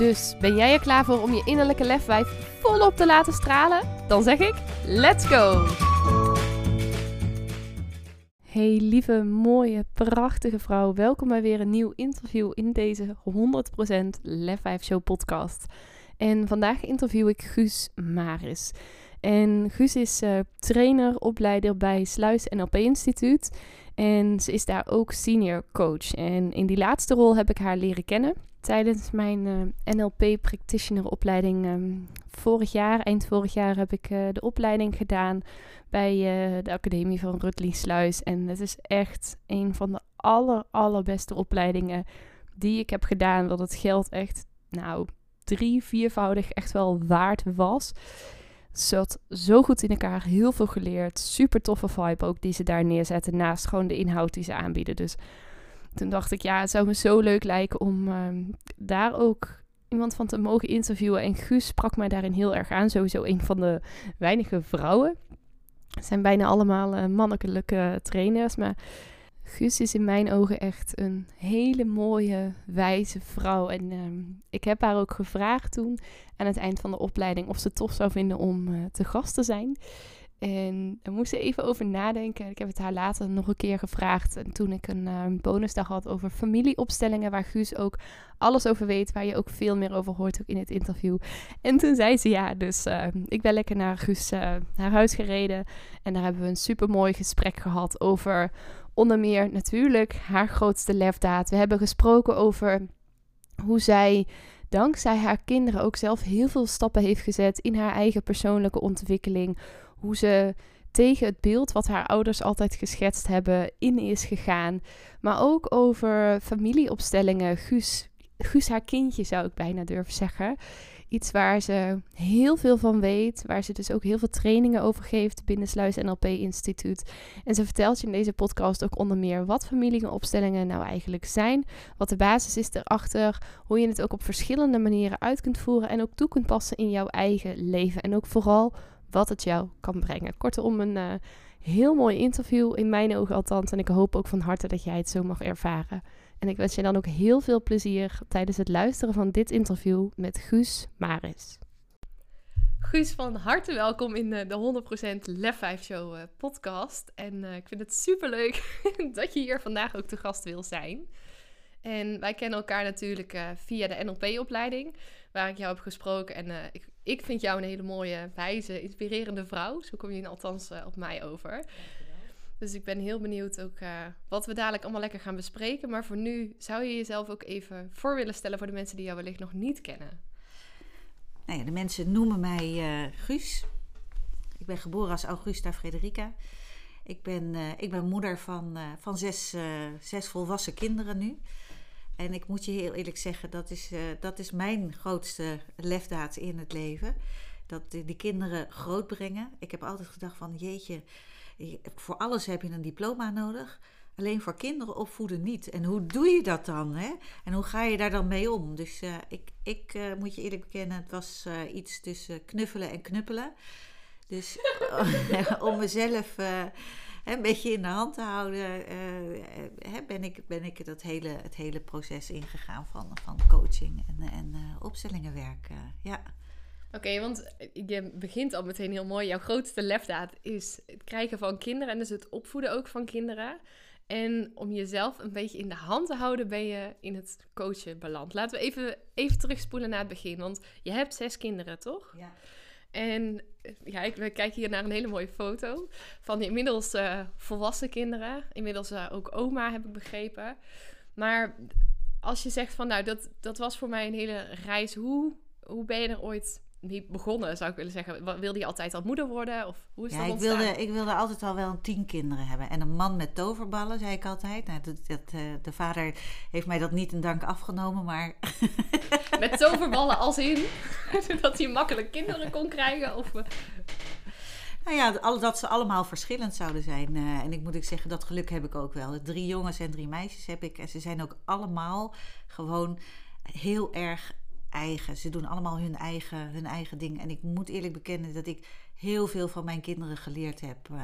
Dus ben jij er klaar voor om je innerlijke lefwijf volop te laten stralen? Dan zeg ik: let's go! Hey lieve, mooie, prachtige vrouw. Welkom bij weer een nieuw interview in deze 100% Lef 5 Show podcast. En vandaag interview ik Guus Maris. En Guus is uh, trainer, opleider bij Sluis NLP Instituut. En ze is daar ook senior coach. En in die laatste rol heb ik haar leren kennen tijdens mijn eh, NLP practitioner opleiding. Um, vorig jaar, eind vorig jaar, heb ik uh, de opleiding gedaan bij uh, de Academie van Rutli Sluis. En het is echt een van de aller, allerbeste opleidingen die ik heb gedaan. Dat het geld echt, nou, drie, viervoudig echt wel waard was. Zat zo goed in elkaar, heel veel geleerd. Super toffe vibe ook die ze daar neerzetten. Naast gewoon de inhoud die ze aanbieden. Dus toen dacht ik, ja, het zou me zo leuk lijken om uh, daar ook iemand van te mogen interviewen. En Guus sprak mij daarin heel erg aan. Sowieso een van de weinige vrouwen. Het zijn bijna allemaal uh, mannelijke trainers. Maar Guus is in mijn ogen echt een hele mooie, wijze vrouw. En uh, ik heb haar ook gevraagd toen aan het eind van de opleiding of ze het tof zou vinden om uh, te gast te zijn. En daar moest ze even over nadenken. Ik heb het haar later nog een keer gevraagd. En toen ik een uh, bonusdag had over familieopstellingen, waar Guus ook alles over weet, waar je ook veel meer over hoort ook in het interview. En toen zei ze ja, dus uh, ik ben lekker naar Guus uh, naar huis gereden. En daar hebben we een super mooi gesprek gehad over onder meer natuurlijk haar grootste lefdaad. We hebben gesproken over hoe zij dankzij haar kinderen ook zelf heel veel stappen heeft gezet in haar eigen persoonlijke ontwikkeling hoe ze tegen het beeld wat haar ouders altijd geschetst hebben in is gegaan. Maar ook over familieopstellingen. Guus, Guus haar kindje zou ik bijna durven zeggen. Iets waar ze heel veel van weet. Waar ze dus ook heel veel trainingen over geeft binnen Sluis NLP Instituut. En ze vertelt je in deze podcast ook onder meer wat familieopstellingen nou eigenlijk zijn. Wat de basis is erachter. Hoe je het ook op verschillende manieren uit kunt voeren. En ook toe kunt passen in jouw eigen leven. En ook vooral wat het jou kan brengen. Kortom, een uh, heel mooi interview, in mijn ogen althans. En ik hoop ook van harte dat jij het zo mag ervaren. En ik wens je dan ook heel veel plezier tijdens het luisteren van dit interview met Guus Maris. Guus, van harte welkom in de, de 100% Lef 5 Show uh, podcast. En ik vind het super leuk dat je hier vandaag ook te gast wil zijn. En wij kennen elkaar natuurlijk via de NLP-opleiding, waar ik jou heb gesproken. En ik ik vind jou een hele mooie, wijze, inspirerende vrouw. Zo kom je althans uh, op mij over. Dus ik ben heel benieuwd ook uh, wat we dadelijk allemaal lekker gaan bespreken. Maar voor nu zou je jezelf ook even voor willen stellen voor de mensen die jou wellicht nog niet kennen. Nou ja, de mensen noemen mij uh, Guus. Ik ben geboren als Augusta Frederica. Ik ben, ik ben moeder van, van zes, zes volwassen kinderen nu. En ik moet je heel eerlijk zeggen, dat is, uh, dat is mijn grootste lefdaad in het leven. Dat die, kinderen grootbrengen. Ik heb altijd gedacht van jeetje, voor alles heb je een diploma nodig. Alleen voor kinderen opvoeden niet. En hoe doe je dat dan? Hè? En hoe ga je daar dan mee om? Dus uh, ik, ik uh, moet je eerlijk bekennen, het was iets tussen knuffelen en knuppelen. Dus om mezelf een beetje in de hand te houden, uh, ben, ik, ben ik dat hele, het hele proces ingegaan van, van coaching en, en uh, opstellingenwerk. Ja. Oké, want je begint al meteen heel mooi. Jouw grootste lefdaad is het krijgen van kinderen en dus het opvoeden ook van kinderen. En om jezelf een beetje in de hand te houden, ben je in het coachen beland. Laten we even, even terugspoelen naar het begin. Want je hebt zes kinderen, toch? Ja. En ja, ik, we kijken hier naar een hele mooie foto van inmiddels uh, volwassen kinderen. Inmiddels uh, ook oma, heb ik begrepen. Maar als je zegt van, nou, dat, dat was voor mij een hele reis. Hoe, hoe ben je er ooit niet begonnen, zou ik willen zeggen? Wilde je altijd al moeder worden? Of hoe is Ja, dat ik wilde, ik wilde altijd al wel tien kinderen hebben. En een man met toverballen, zei ik altijd. Nou, dat, dat, eh, de vader heeft mij dat niet in dank afgenomen, maar Met toverballen als in dat hij makkelijk kinderen kon krijgen? Of, eh, Nou ja, dat ze allemaal verschillend zouden zijn. Eh, en ik moet ik zeggen, dat geluk heb ik ook wel. Drie jongens en drie meisjes heb ik. En ze zijn ook allemaal gewoon heel erg eigen. Ze doen allemaal hun eigen, hun eigen ding. En ik moet eerlijk bekennen dat ik heel veel van mijn kinderen geleerd heb. Eh,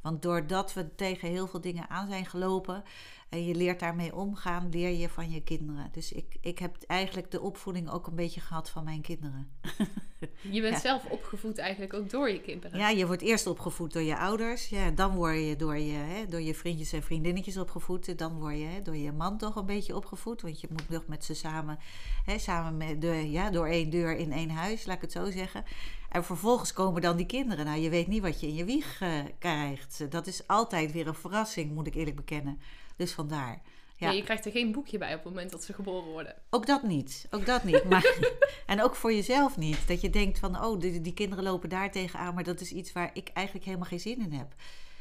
want doordat we tegen heel veel dingen aan zijn gelopen en je leert daarmee omgaan, leer je van je kinderen. Dus ik, ik heb eigenlijk de opvoeding ook een beetje gehad van mijn kinderen. je bent Ja. zelf opgevoed eigenlijk ook door je kinderen. Ja, je wordt eerst opgevoed door je ouders. Ja, dan word je door je, hè, door je vriendjes en vriendinnetjes opgevoed. Dan word je hè, door je man toch een beetje opgevoed. Want je moet nog met ze samen, hè, samen met de, ja, door één deur in één huis, laat ik het zo zeggen. En vervolgens komen dan die kinderen. Nou, je weet niet wat je in je wieg eh, krijgt. Dat is altijd weer een verrassing, moet ik eerlijk bekennen. Dus vandaar. Ja. Ja. je krijgt er geen boekje bij op het moment dat ze geboren worden. Ook dat niet. Ook dat niet. Maar, en ook voor jezelf niet. Dat je denkt van, oh, die, die kinderen lopen daar tegenaan. Maar dat is iets waar ik eigenlijk helemaal geen zin in heb.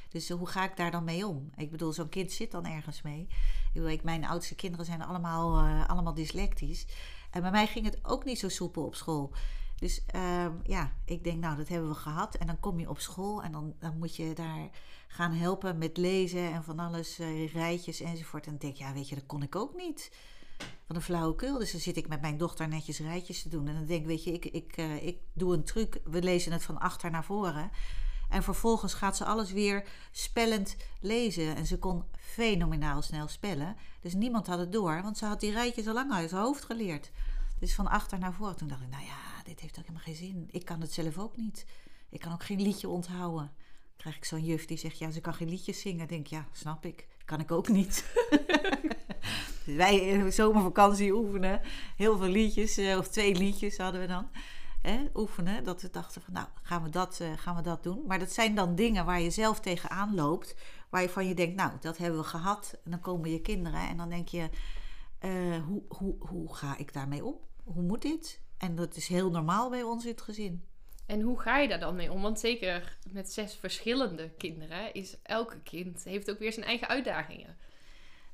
Dus eh, hoe ga ik daar dan mee om? Ik bedoel, zo'n kind zit dan ergens mee. Ik bedoel, ik, mijn oudste kinderen zijn allemaal, eh, allemaal dyslectisch. En bij mij ging het ook niet zo soepel op school. Dus ehm, ja, ik denk, nou, dat hebben we gehad. En dan kom je op school en dan, dan moet je daar gaan helpen met lezen en van alles, eh, rijtjes enzovoort. En dan denk ja, weet je, dat kon ik ook niet. Van een flauwekul. Dus dan zit ik met mijn dochter netjes rijtjes te doen. En dan denk ik, weet je, ik, ik, eh, ik doe een truc. We lezen het van achter naar voren. En vervolgens gaat ze alles weer spellend lezen. En ze kon fenomenaal snel spellen. Dus niemand had het door, want ze had die rijtjes al lang uit haar hoofd geleerd. Dus van achter naar voren. Toen dacht ik, nou ja, dit heeft ook helemaal geen zin. Ik kan het zelf ook niet. Ik kan ook geen liedje onthouden. Krijg ik zo'n juf die zegt, ja, ze kan geen liedjes zingen. Ik denk, ja, snap ik. Kan ik ook niet. Wij in zomervakantie oefenen. Heel veel liedjes, eh, of twee liedjes hadden we dan. Hè, oefenen. Dat we dachten van, nou, gaan we, dat, eh, gaan we dat doen. Maar dat zijn dan dingen waar je zelf tegenaan loopt. Waar je van je denkt, nou, dat hebben we gehad. En dan komen je kinderen. En dan denk je, eh, hoe, hoe, hoe ga ik daarmee om? Hoe moet dit? En dat is heel normaal bij ons in het gezin. En hoe ga je daar dan mee om? Want zeker met zes verschillende kinderen is elke kind heeft ook weer zijn eigen uitdagingen.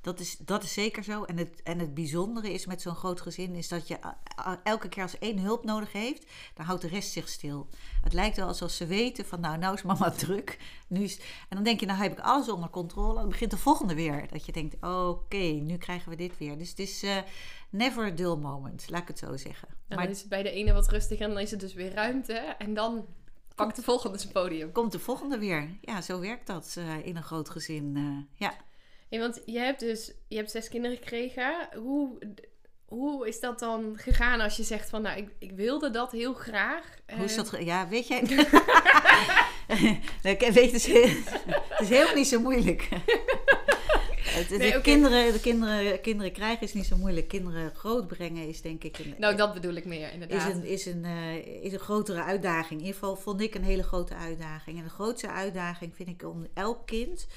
Dat is, dat is zeker zo. En het, en het bijzondere is met zo'n groot gezin... is dat je a- a- elke keer als één hulp nodig heeft... dan houdt de rest zich stil. Het lijkt wel alsof ze weten van... nou, nou is mama druk. Nu. En dan denk je, nou heb ik alles onder controle. Dan begint de volgende weer. Dat je denkt, oké, nu krijgen we dit weer. Dus het is eh, never a dull moment, laat ik het zo zeggen. En maar dan is het bij de ene wat rustiger en dan is het dus weer ruimte. En dan pakt de volgende zijn podium. komt de volgende weer. Ja, zo werkt dat eh, in een groot gezin. eh, ja. Hey, want je hebt dus je hebt zes kinderen gekregen. Hoe, hoe is dat dan gegaan als je zegt van nou, ik, ik wilde dat heel graag. Hoe is Eh, dat? Ja, weet jij? Nee, weet, het, is, het is helemaal niet zo moeilijk. Het- de, Nee, kinderen, de kinderen, kinderen krijgen is niet zo moeilijk. Kinderen grootbrengen is denk ik een, Nou, dat bedoel ik meer is inderdaad. een, is, een, eh, is een grotere uitdaging. In ieder geval vond ik een hele grote uitdaging. En de grootste uitdaging vind ik om elk kind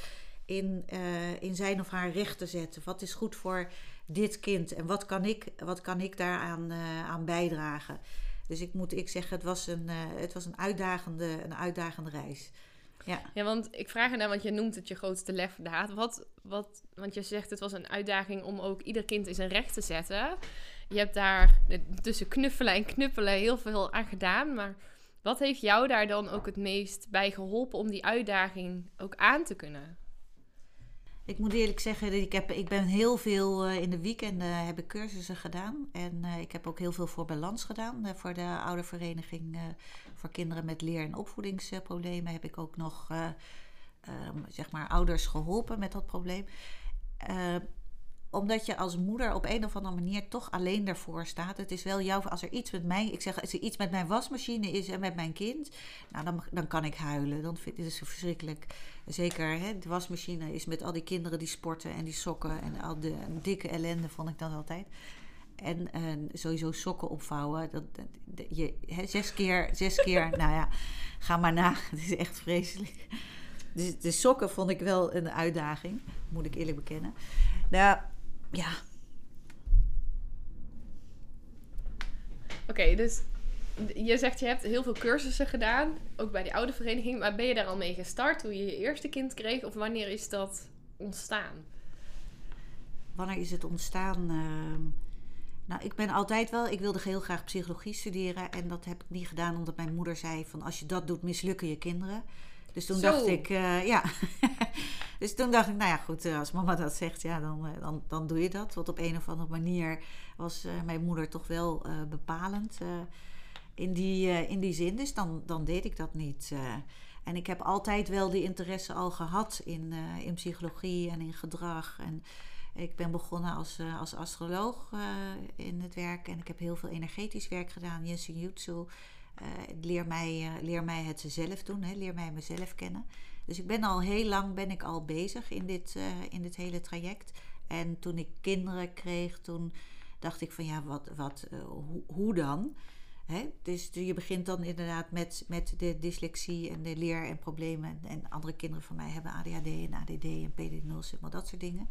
in, eh, in zijn of haar recht te zetten. Wat is goed voor dit kind en wat kan ik, wat kan ik daaraan eh, aan bijdragen? Dus ik moet ik zeggen, het was een, het was een, uitdagende, een uitdagende reis. Ja. Ja, want ik vraag ernaar, want je noemt het je grootste lefdaad. Wat, wat, want je zegt het was een uitdaging om ook ieder kind in zijn recht te zetten. Je hebt daar tussen knuffelen en knuppelen heel veel aan gedaan. Maar wat heeft jou daar dan ook het meest bij geholpen om die uitdaging ook aan te kunnen? Ik moet eerlijk zeggen, dat ik, heb, ik ben heel veel eh, in de weekenden heb ik cursussen gedaan. En eh, ik heb ook heel veel voor Balans gedaan. Eh, voor de oudervereniging voor kinderen met leer- en opvoedingsproblemen heb ik ook nog eh, ehm, zeg maar ouders geholpen met dat probleem. Eh, omdat je als moeder op een of andere manier toch alleen daarvoor staat. Het is wel jouw, als er iets met mij, ik zeg, als er iets met mijn wasmachine is en met mijn kind, nou dan, dan kan ik huilen. Dan vind ik het verschrikkelijk. Zeker, hè, de wasmachine is met al die kinderen die sporten en die sokken en al de dikke ellende vond ik dat altijd. En sowieso sokken opvouwen. Dat, dat- dat- je, hè, zes keer, zes keer, nou ja, ga maar na. Het is echt vreselijk. Dus de sokken vond ik wel een uitdaging, moet ik eerlijk bekennen. Nou, ja, Oké, dus je zegt je hebt heel veel cursussen gedaan, ook bij die oude vereniging. Maar ben je daar al mee gestart toen je je eerste kind kreeg? Of wanneer is dat ontstaan? Wanneer is het ontstaan? Ehm, nou, ik ben altijd wel, ik wilde heel graag psychologie studeren. En dat heb ik niet gedaan omdat mijn moeder zei van als je dat doet, mislukken je kinderen. Dus toen dacht ik, uh, ja. dus toen dacht ik, nou ja, goed, eh, als mama dat zegt, ja, dan, uh, dan, dan doe je dat. Want op een of andere manier was mijn moeder toch wel bepalend in, die, in die zin. Dus dan, dan deed ik dat niet. en ik heb altijd wel die interesse al gehad in, in psychologie en in gedrag. En ik ben begonnen als, als astroloog in het werk. En ik heb heel veel energetisch werk gedaan, Yin Jutsu. Uh, leer, mij, leer mij het zelf doen, hè? leer mij mezelf kennen. Dus ik ben al heel lang ben ik al bezig in dit, in dit hele traject. En toen ik kinderen kreeg, toen dacht ik van ja, wat, wat, hoe, hoe dan? Dus je begint dan inderdaad met, met de dyslexie en de leer- en problemen. En andere kinderen van mij hebben ADHD en ADD en PD0, maar dat soort dingen.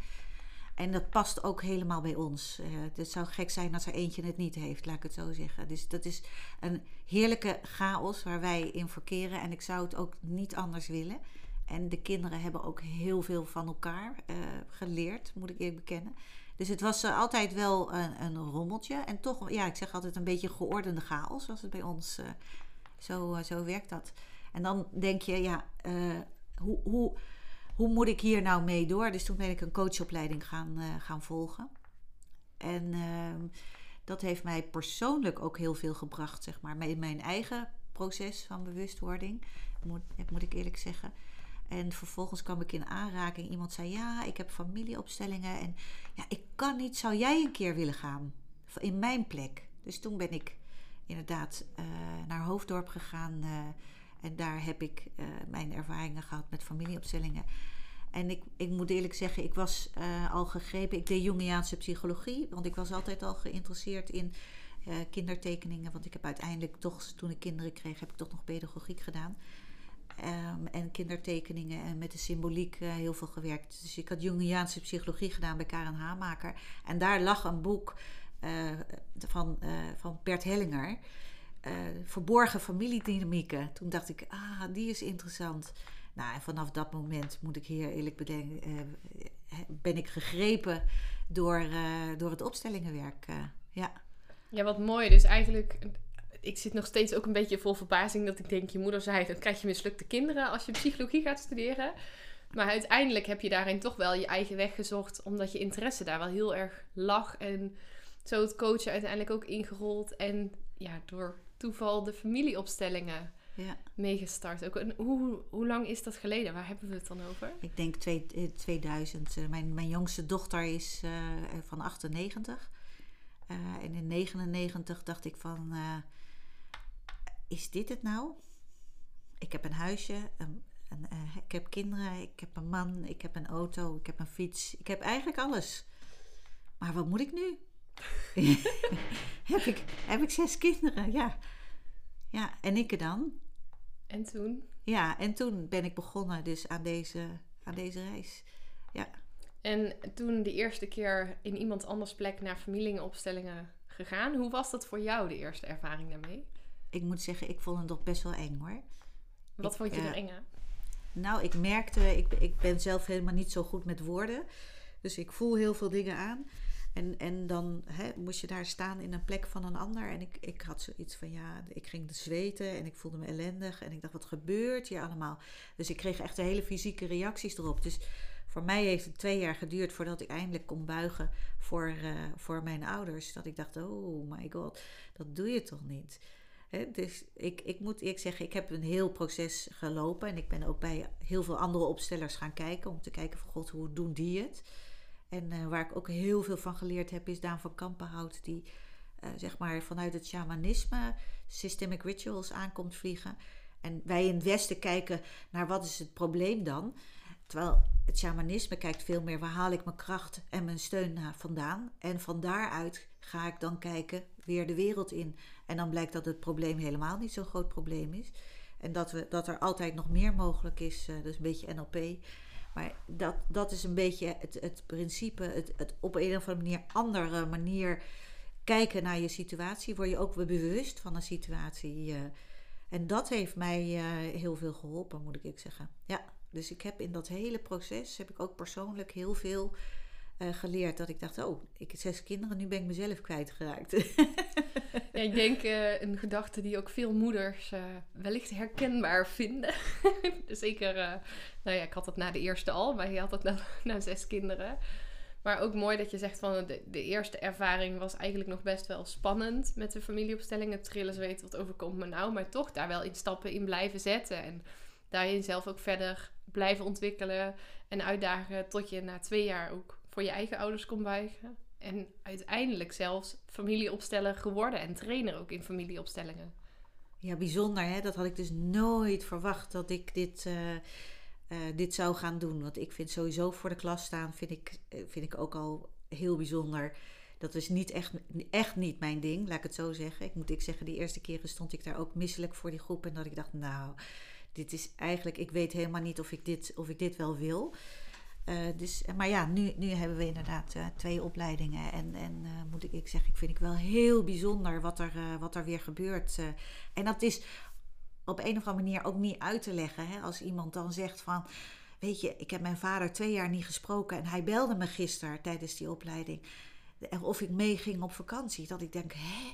En dat past ook helemaal bij ons. Uh, het zou gek zijn als er eentje het niet heeft, laat ik het zo zeggen. Dus dat is een heerlijke chaos waar wij in verkeren. En ik zou het ook niet anders willen. En de kinderen hebben ook heel veel van elkaar uh, geleerd, moet ik eerlijk bekennen. Dus het was uh, altijd wel een, een, rommeltje. En toch, ja, ik zeg altijd een beetje geordende chaos was het bij ons. zo, zo werkt dat. En dan denk je, ja, hoe, hoe hoe moet ik hier nou mee door? Dus toen ben ik een coachopleiding gaan, uh, gaan volgen. En uh, dat heeft mij persoonlijk ook heel veel gebracht, zeg maar, in mijn eigen proces van bewustwording, moet, moet ik eerlijk zeggen. En vervolgens kwam ik in aanraking. Iemand zei: Ja, ik heb familieopstellingen. En ja, ik kan niet. Zou jij een keer willen gaan? In mijn plek. Dus toen ben ik inderdaad uh, naar Hoofddorp gegaan. Uh, en daar heb ik uh, mijn ervaringen gehad met familieopstellingen. En ik, ik moet eerlijk zeggen, ik was uh, al gegrepen. Ik deed Jungiaanse psychologie, want ik was altijd al geïnteresseerd in uh, kindertekeningen. Want ik heb uiteindelijk toch, toen ik kinderen kreeg, heb ik toch nog pedagogiek gedaan. Um, en kindertekeningen en met de symboliek heel veel gewerkt. Dus ik had Jungiaanse psychologie gedaan bij Karen Hamaker. En daar lag een boek van, van Bert Hellinger uh, verborgen familiedynamieken. Toen dacht ik, ah, die is interessant. Nou, en vanaf dat moment, moet ik hier eerlijk bedenken, uh, ben ik gegrepen door, uh, door het opstellingenwerk. ja. ja, wat mooi. Dus eigenlijk, ik zit nog steeds ook een beetje vol verbazing dat ik denk, je moeder zei, dan krijg je mislukte kinderen als je psychologie gaat studeren. Maar uiteindelijk heb je daarin toch wel je eigen weg gezocht, omdat je interesse daar wel heel erg lag. En zo het coachen uiteindelijk ook ingerold. En ja, door toeval de familieopstellingen ja. meegestart. Ook, hoe, hoe lang is dat geleden? Waar hebben we het dan over? Ik denk twee, 2000. Eh, mijn, mijn jongste dochter is uh, van 98. Uh, en in 99 dacht ik van... Uh, is dit het nou? Ik heb een huisje, een, een, ik heb kinderen, ik heb een man, ik heb een auto, ik heb een fiets. Ik heb eigenlijk alles. Maar wat moet ik nu? heb, ik, heb ik zes kinderen, ja. Ja, en ik dan? En toen? Ja, en toen ben ik begonnen dus aan deze, aan deze reis. Ja. En toen de eerste keer in iemand anders plek naar familieopstellingen gegaan. Hoe was dat voor jou, de eerste ervaring daarmee? Ik moet zeggen, ik vond het toch best wel eng hoor. Wat vond je er uh, eng aan? Nou, ik merkte, ik, ik ben zelf helemaal niet zo goed met woorden. Dus ik voel heel veel dingen aan. En, en dan hè, moest je daar staan in een plek van een ander. En ik, ik had zoiets van ja, ik ging zweten en ik voelde me ellendig. En ik dacht, wat gebeurt hier allemaal? Dus ik kreeg echt hele fysieke reacties erop. Dus voor mij heeft het twee jaar geduurd voordat ik eindelijk kon buigen voor, uh, voor mijn ouders. Dat ik dacht, oh my god, dat doe je toch niet? Dus ik, ik moet eerlijk zeggen, ik heb een heel proces gelopen. En ik ben ook bij heel veel andere opstellers gaan kijken. Om te kijken van god, hoe doen die het? En uh, waar ik ook heel veel van geleerd heb, is Daan van Kampenhout, die uh, zeg maar vanuit het shamanisme systemic rituals aankomt vliegen. En wij in het Westen kijken naar wat is het probleem dan. Terwijl het shamanisme kijkt veel meer waar haal ik mijn kracht en mijn steun vandaan. En van daaruit ga ik dan kijken weer de wereld in. En dan blijkt dat het probleem helemaal niet zo'n groot probleem is. En dat, we, dat er altijd nog meer mogelijk is. Dus een beetje NLP. Maar dat, dat is een beetje het, het principe, het, het op een of andere manier andere manier kijken naar je situatie. Word je ook weer bewust van een situatie. en dat heeft mij eh, heel veel geholpen, moet ik zeggen. Ja, dus ik heb in dat hele proces, heb ik ook persoonlijk heel veel eh, geleerd. Dat ik dacht, oh, ik heb zes kinderen, nu ben ik mezelf kwijtgeraakt. Ja, ik denk eh, een gedachte die ook veel moeders eh, wellicht herkenbaar vinden. Zeker, nou ja, ik had het na de eerste al, maar je had het na, na zes kinderen. Maar ook mooi dat je zegt van de, de eerste ervaring was eigenlijk nog best wel spannend met de familieopstelling. Het trillen zweet, wat overkomt me nou? Maar toch daar wel in stappen in blijven zetten. En daarin zelf ook verder blijven ontwikkelen en uitdagen tot je na twee jaar ook voor je eigen ouders kon buigen. En uiteindelijk zelfs familieopsteller geworden en trainer ook in familieopstellingen. Ja, bijzonder hè. Dat had ik dus nooit verwacht dat ik dit, eh, eh, dit zou gaan doen. Want ik vind sowieso voor de klas staan, vind ik, eh, vind ik ook al heel bijzonder. Dat is niet echt, echt niet mijn ding, laat ik het zo zeggen. Ik moet ik zeggen, die eerste keren stond ik daar ook misselijk voor die groep. En dat ik dacht, nou, dit is eigenlijk, ik weet helemaal niet of ik dit, of ik dit wel wil. Uh, dus, maar ja, nu, nu hebben we inderdaad uh, twee opleidingen. En, en uh, moet ik, ik zeggen, ik vind ik wel heel bijzonder wat er, wat er weer gebeurt. en dat is op een of andere manier ook niet uit te leggen. Hè? Als iemand dan zegt van, weet je, ik heb mijn vader twee jaar niet gesproken. En hij belde me gisteren tijdens die opleiding. Of ik meeging op vakantie. Dat ik denk, hè?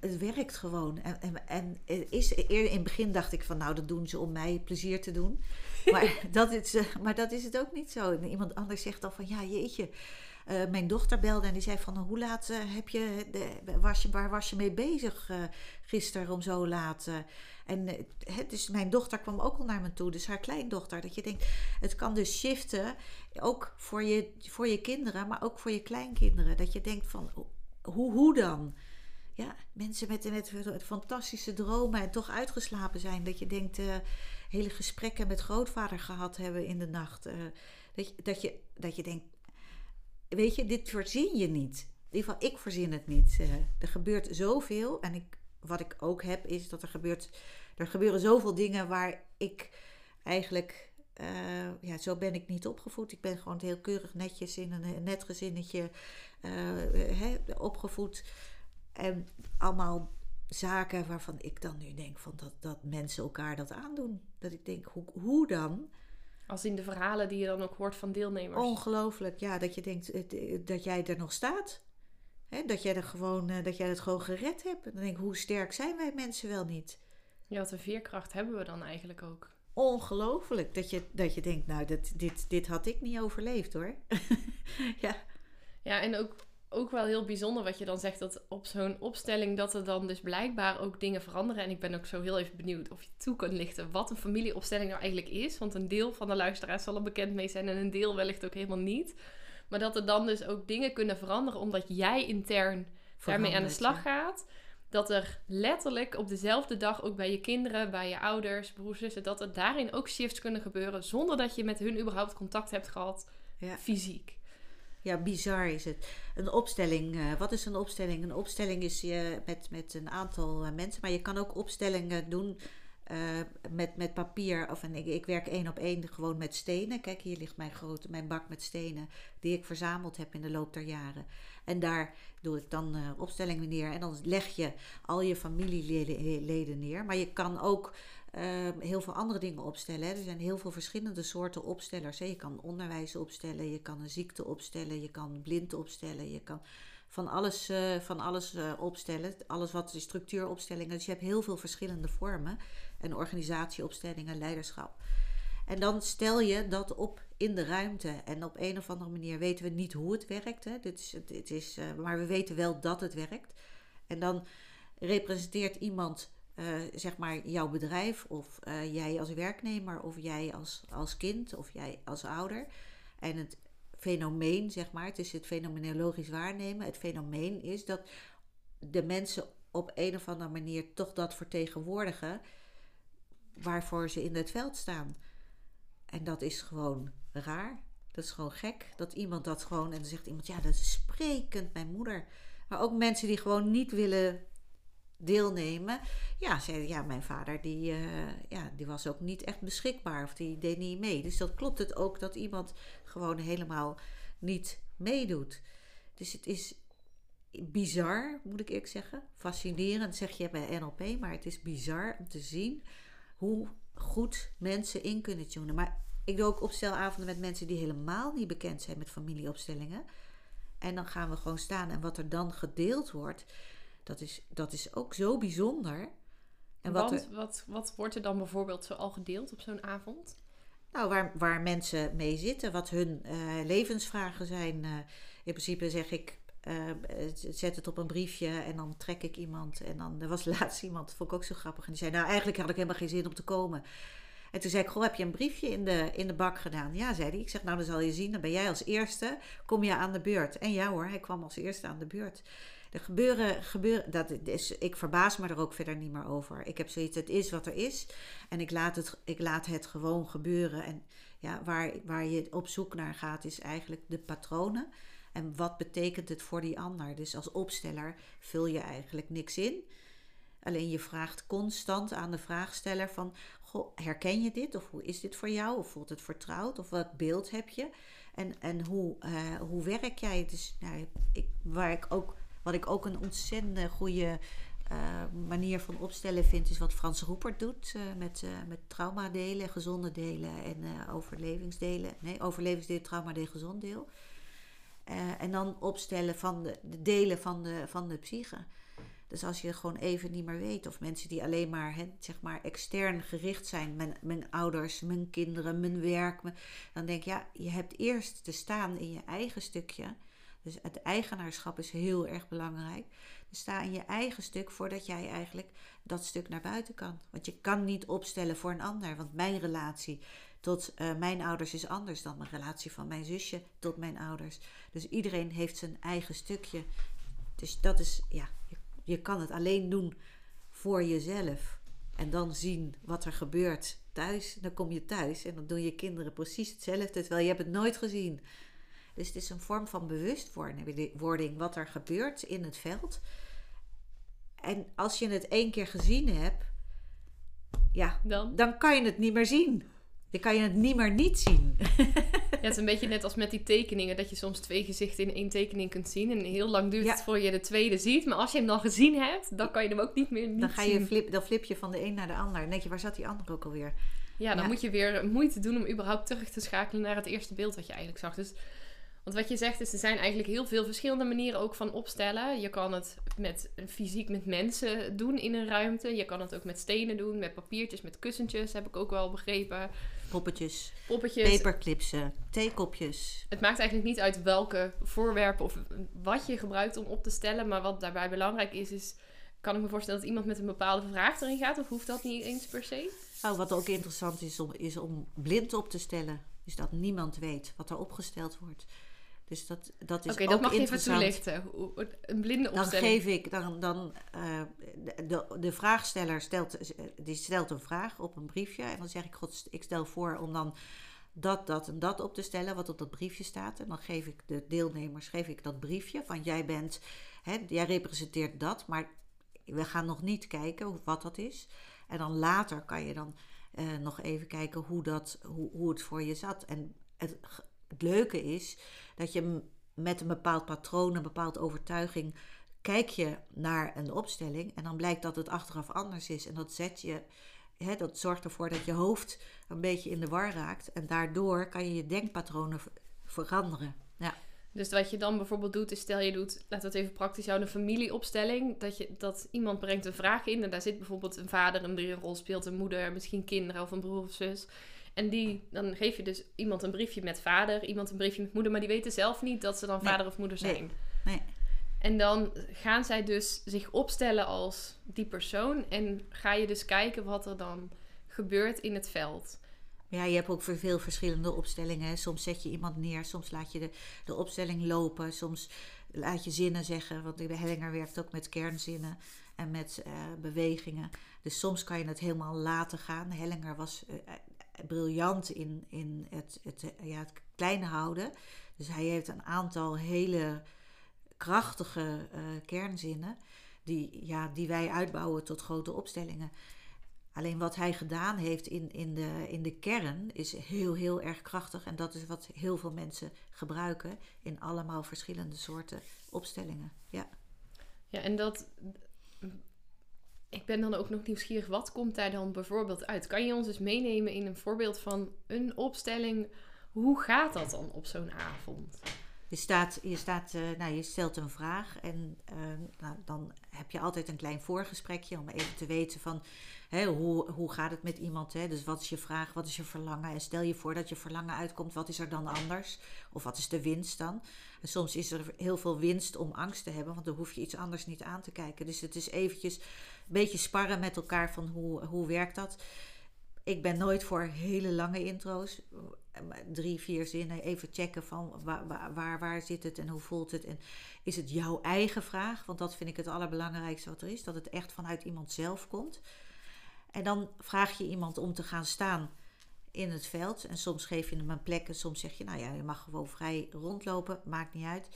het werkt gewoon. En, en, en is, in het begin dacht ik van nou, dat doen ze om mij plezier te doen. Maar, dat, is, maar dat is het ook niet zo. Iemand anders zegt dan van ja, jeetje. Uh, mijn dochter belde en die zei van hoe laat uh, heb je, de, waar was je mee bezig gisteren om zo laat? en dus mijn dochter kwam ook al naar me toe, dus haar kleindochter. Dat je denkt, het kan dus shiften, ook voor je, voor je kinderen, maar ook voor je kleinkinderen. Dat je denkt van hoe, hoe dan? ja, mensen met, met, met, fantastische dromen en toch uitgeslapen zijn. Dat je denkt, hele gesprekken met grootvader gehad hebben in de nacht. Uh, dat, je, dat, je, dat je denkt, weet je, dit voorzien je niet. In ieder geval, ik voorzien het niet. Uh, er gebeurt zoveel. En ik, wat ik ook heb, is dat er gebeurt... Er gebeuren zoveel dingen waar ik eigenlijk... ja, zo ben ik niet opgevoed. Ik ben gewoon heel keurig netjes in een net gezinnetje opgevoed. En allemaal zaken waarvan ik dan nu denk van dat, dat mensen elkaar dat aandoen. Dat ik denk, hoe, hoe dan? Als in de verhalen die je dan ook hoort van deelnemers. Ongelooflijk, ja, dat je denkt dat jij er nog staat. Hè, dat jij er gewoon, dat jij het gewoon gered hebt. En dan denk ik, hoe sterk zijn wij mensen wel niet? Ja, wat een veerkracht hebben we dan eigenlijk ook. Ongelooflijk, dat je, dat je denkt, nou, dat, dit, dit had ik niet overleefd hoor. ja. Ja, en ook ook wel heel bijzonder wat je dan zegt dat op zo'n opstelling dat er dan dus blijkbaar ook dingen veranderen. En ik ben ook zo heel even benieuwd of je toe kunt lichten wat een familieopstelling nou eigenlijk is. Want een deel van de luisteraars zal er bekend mee zijn en een deel wellicht ook helemaal niet. Maar dat er dan dus ook dingen kunnen veranderen omdat jij intern daarmee aan de slag gaat. Dat er letterlijk op dezelfde dag ook bij je kinderen, bij je ouders, broers, zussen, dat er daarin ook shifts kunnen gebeuren zonder dat je met hun überhaupt contact hebt gehad, ja. fysiek. Ja, bizar is het. Een opstelling. Uh, wat is een opstelling? Een opstelling is je met, met een aantal uh, mensen. Maar je kan ook opstellingen doen uh, met, met papier. Of en ik, werk één op één gewoon met stenen. Kijk, hier ligt mijn, grote, mijn bak met stenen. Die ik verzameld heb in de loop der jaren. En daar doe ik dan opstellingen neer. En dan leg je al je familieleden neer. Maar je kan ook uh, heel veel andere dingen opstellen. Hè. Er zijn heel veel verschillende soorten opstellers. Je kan onderwijs opstellen, je kan een ziekte opstellen, je kan blind opstellen, je kan van alles, uh, van alles uh, opstellen. Alles wat is structuuropstellingen. Dus je hebt heel veel verschillende vormen. En organisatieopstellingen, leiderschap. En dan stel je dat op in de ruimte. En op een of andere manier weten we niet hoe het werkt. Hè. Dit is, is, maar we weten wel dat het werkt. En dan representeert iemand uh, zeg maar jouw bedrijf of uh, jij als werknemer of jij als, als kind of jij als ouder. En het fenomeen, zeg maar, het is het fenomenologisch waarnemen. Het fenomeen is dat de mensen op een of andere manier toch dat vertegenwoordigen waarvoor ze in het veld staan. En dat is gewoon raar. Dat is gewoon gek. Dat iemand dat gewoon. En dan zegt iemand: ja, dat is sprekend, mijn moeder. Maar ook mensen die gewoon niet willen deelnemen. Ja, zei, ja mijn vader die, uh, ja, die was ook niet echt beschikbaar of die deed niet mee. Dus dat klopt het ook dat iemand gewoon helemaal niet meedoet. Dus het is bizar, moet ik eerlijk zeggen. Fascinerend, zeg je bij NLP, maar het is bizar om te zien hoe goed mensen in kunnen tunen. Maar ik doe ook opstelavonden met mensen die helemaal niet bekend zijn met familieopstellingen. En dan gaan we gewoon staan en wat er dan gedeeld wordt, dat is, dat is ook zo bijzonder. En wat, Want, wat, wat wordt er dan bijvoorbeeld zo al gedeeld op zo'n avond? Nou, waar, waar mensen mee zitten, wat hun uh, levensvragen zijn. Uh, in principe zeg ik, uh, zet het op een briefje en dan trek ik iemand. En dan, er was laatst iemand, dat vond ik ook zo grappig. En die zei, nou eigenlijk had ik helemaal geen zin om te komen. En toen zei ik, goh, heb je een briefje in de, in de bak gedaan? Ja, zei hij. Ik zeg, nou dan zal je zien, dan ben jij als eerste, kom je aan de beurt. En ja hoor, hij kwam als eerste aan de beurt. Er gebeuren, dat is, ik verbaas me er ook verder niet meer over. Ik heb zoiets, het is wat er is. En ik laat het, ik laat het gewoon gebeuren. En ja, waar, waar je op zoek naar gaat, is eigenlijk de patronen. En wat betekent het voor die ander? Dus als opsteller vul je eigenlijk niks in. Alleen je vraagt constant aan de vraagsteller van... Goh, herken je dit? Of hoe is dit voor jou? Of voelt het vertrouwd? Of wat beeld heb je? En, en hoe, uh, hoe werk jij? Dus nou, ik, waar ik ook wat ik ook een ontzettend goede uh, manier van opstellen vind, is wat Frans Roepert doet uh, met, uh, met traumadelen, gezonde delen en overlevingsdelen. Nee, overlevingsdeel, traumadeel, gezond deel. en dan opstellen van de, de, delen van de, van de psyche. Dus als je gewoon even niet meer weet, of mensen die alleen maar, hè, zeg maar extern gericht zijn, mijn, mijn ouders, mijn kinderen, mijn werk, dan denk je, ja, je hebt eerst te staan in je eigen stukje. Dus het eigenaarschap is heel erg belangrijk. Dus sta in je eigen stuk voordat jij eigenlijk dat stuk naar buiten kan. Want je kan niet opstellen voor een ander. Want mijn relatie tot uh, mijn ouders is anders dan mijn relatie van mijn zusje tot mijn ouders. Dus iedereen heeft zijn eigen stukje. Dus dat is, ja, je, je kan het alleen doen voor jezelf. En dan zien wat er gebeurt thuis. Dan kom je thuis en dan doen je kinderen precies hetzelfde. Terwijl je hebt het nooit gezien. Dus het is een vorm van bewustwording wat er gebeurt in het veld. En als je het één keer gezien hebt, ja, dan, dan kan je het niet meer zien. Dan kan je het niet meer niet zien. Ja, het is een beetje net als met die tekeningen, dat je soms twee gezichten in één tekening kunt zien. En heel lang duurt het voor je de tweede ziet. Maar als je hem dan gezien hebt, dan kan je hem ook niet meer niet dan ga je Flip, dan flip je van de een naar de ander. Dan denk je, waar zat die ander ook alweer? Ja, dan moet je weer moeite doen om überhaupt terug te schakelen naar het eerste beeld wat je eigenlijk zag. Dus want wat je zegt is, er zijn eigenlijk heel veel verschillende manieren ook van opstellen. Je kan het met fysiek met mensen doen in een ruimte. Je kan het ook met stenen doen, met papiertjes, met kussentjes, heb ik ook wel begrepen. Poppetjes. Poppetjes. Paperclipsen, theekopjes. Het maakt eigenlijk niet uit welke voorwerpen of wat je gebruikt om op te stellen. Maar wat daarbij belangrijk is, is... Kan ik me voorstellen dat iemand met een bepaalde vraag erin gaat? Of hoeft dat niet eens per se? Nou, wat ook interessant is om, is om blind op te stellen. Dus dat niemand weet wat er opgesteld wordt. Dus dat, dat is Oké, dat mag je even toelichten. Een blinde opstelling. Dan geef ik, dan, dan uh, de, de vraagsteller stelt, die stelt een vraag op een briefje. En dan zeg ik, God, ik stel voor om dan dat, dat en dat op te stellen, wat op dat briefje staat. En dan geef ik de deelnemers geef ik dat briefje van jij bent, hè, jij representeert dat, maar we gaan nog niet kijken wat dat is. En dan later kan je dan uh, nog even kijken hoe, dat, hoe, hoe het voor je zat. En het, het leuke is dat je met een bepaald patroon, een bepaalde overtuiging, kijk je naar een opstelling en dan blijkt dat het achteraf anders is. En dat zet je, hè, dat zorgt ervoor dat je hoofd een beetje in de war raakt. En daardoor kan je je denkpatronen veranderen. Ja. Dus wat je dan bijvoorbeeld doet, is stel je doet, laten we het even praktisch houden, een familieopstelling. Dat, je, dat iemand brengt een vraag in en daar zit bijvoorbeeld een vader een rol speelt, een moeder, misschien kinderen of een broer of zus. En die, dan geef je dus iemand een briefje met vader, iemand een briefje met moeder, maar die weten zelf niet dat ze dan vader of moeder zijn. Nee. nee. En dan gaan zij dus zich opstellen als die persoon en ga je dus kijken wat er dan gebeurt in het veld. Ja, je hebt ook veel verschillende opstellingen. Soms zet je iemand neer, soms laat je de, de opstelling lopen, soms laat je zinnen zeggen. Want de Hellinger werkt ook met kernzinnen en met uh, bewegingen. Dus soms kan je het helemaal laten gaan. Hellinger was uh, briljant in, in het, het, ja, het kleine houden. Dus hij heeft een aantal hele krachtige uh, kernzinnen die, ja, die wij uitbouwen tot grote opstellingen. Alleen wat hij gedaan heeft in, in, de, in de kern is heel, heel erg krachtig. En dat is wat heel veel mensen gebruiken in allemaal verschillende soorten opstellingen. Ja. Ja, en dat. Ik ben dan ook nog nieuwsgierig, wat komt daar dan bijvoorbeeld uit? Kan je ons eens meenemen in een voorbeeld van een opstelling? Hoe gaat dat dan op zo'n avond? Je, staat, je, staat, uh, nou, je stelt een vraag en uh, nou, dan heb je altijd een klein voorgesprekje om even te weten van hè, hoe, hoe gaat het met iemand. Hè? Dus wat is je vraag, wat is je verlangen? En stel je voor dat je verlangen uitkomt, wat is er dan anders? Of wat is de winst dan? En soms is er heel veel winst om angst te hebben, want dan hoef je iets anders niet aan te kijken. Dus het is eventjes beetje sparren met elkaar van hoe, hoe werkt dat. Ik ben nooit voor hele lange intro's drie, vier zinnen even checken van waar, waar, waar, zit het en hoe voelt het. En is het jouw eigen vraag? Want dat vind ik het allerbelangrijkste wat er is. Dat het echt vanuit iemand zelf komt. En dan vraag je iemand om te gaan staan in het veld. En soms geef je hem een plek en soms zeg je, nou ja, je mag gewoon vrij rondlopen, maakt niet uit.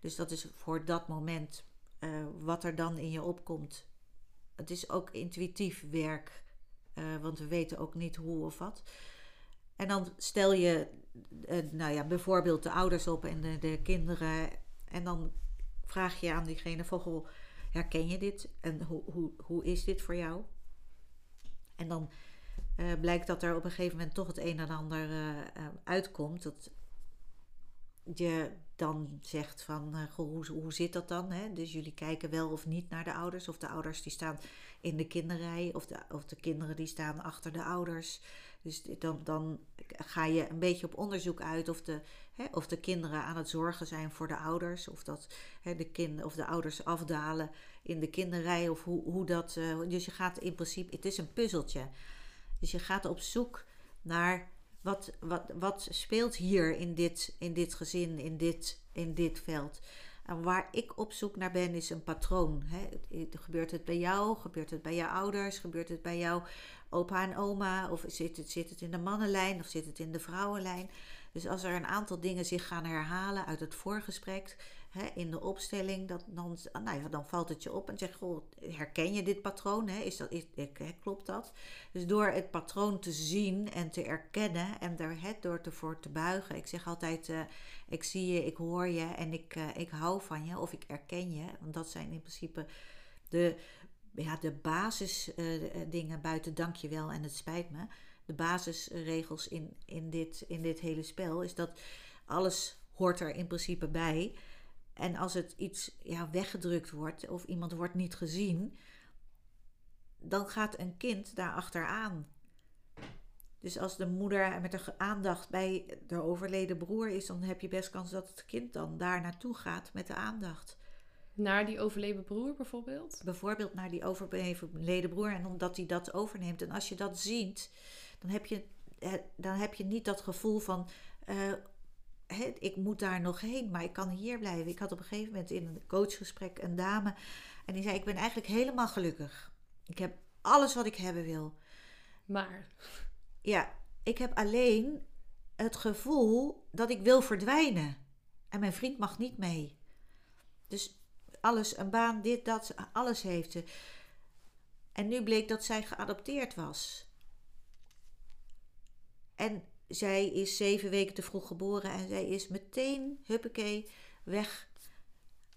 Dus dat is voor dat moment uh, wat er dan in je opkomt. Het is ook intuïtief werk, uh, want we weten ook niet hoe of wat. En dan stel je, uh, nou ja, bijvoorbeeld de ouders op en de, de, kinderen. En dan vraag je aan diegene goh, herken je dit? En hoe, hoe, hoe is dit voor jou? En dan uh, blijkt dat er op een gegeven moment toch het een en ander uitkomt. Dat je dan zegt van, goh, hoe, hoe zit dat dan? Hè? Dus jullie kijken wel of niet naar de ouders. Of de ouders die staan in de kinderrij. Of de, of de kinderen die staan achter de ouders. Dus dan, dan ga je een beetje op onderzoek uit of de, hè, of de kinderen aan het zorgen zijn voor de ouders. Of, dat, hè, de, kind, of de ouders afdalen in de kinderrij. Of hoe, hoe dat. Uh, dus je gaat in principe. Het is een puzzeltje. Dus je gaat op zoek naar wat, wat, wat speelt hier in dit, in dit gezin, in dit, in dit veld. En waar ik op zoek naar ben, is een patroon. Hè? Gebeurt het bij jou? Gebeurt het bij jouw ouders? Gebeurt het bij jouw opa en oma? Of zit het, zit het in de mannenlijn of zit het in de vrouwenlijn? Dus als er een aantal dingen zich gaan herhalen uit het voorgesprek, hè, in de opstelling, dat, dan, nou ja, dan valt het je op en zeg goh, herken je dit patroon? Hè? Is dat, is, klopt dat? Dus door het patroon te zien en te erkennen en er het door te, voor te buigen. Ik zeg altijd, uh, ik zie je, ik hoor je en ik, uh, ik hou van je of ik erken je. Want dat zijn in principe de, ja, de basisdingen uh, buiten dankjewel en het spijt me. De basisregels in, in, dit, in dit hele spel is dat alles hoort er in principe bij. En als het iets ja, weggedrukt wordt of iemand wordt niet gezien, dan gaat een kind daar achteraan. Dus als de moeder met de aandacht bij de overleden broer is, dan heb je best kans dat het kind dan daar naartoe gaat met de aandacht. Naar die overleden broer bijvoorbeeld? Bijvoorbeeld naar die overleden broer en omdat hij dat overneemt. En als je dat ziet, dan heb je, dan heb je niet dat gevoel van. Uh, ik moet daar nog heen, maar ik kan hier blijven. Ik had op een gegeven moment in een coachgesprek een dame en die zei: Ik ben eigenlijk helemaal gelukkig. Ik heb alles wat ik hebben wil. Maar. Ja, ik heb alleen het gevoel dat ik wil verdwijnen. En mijn vriend mag niet mee. Dus alles, een baan, dit, dat, alles heeft ze. En nu bleek dat zij geadopteerd was. En zij is zeven weken te vroeg geboren en zij is meteen, huppakee, weg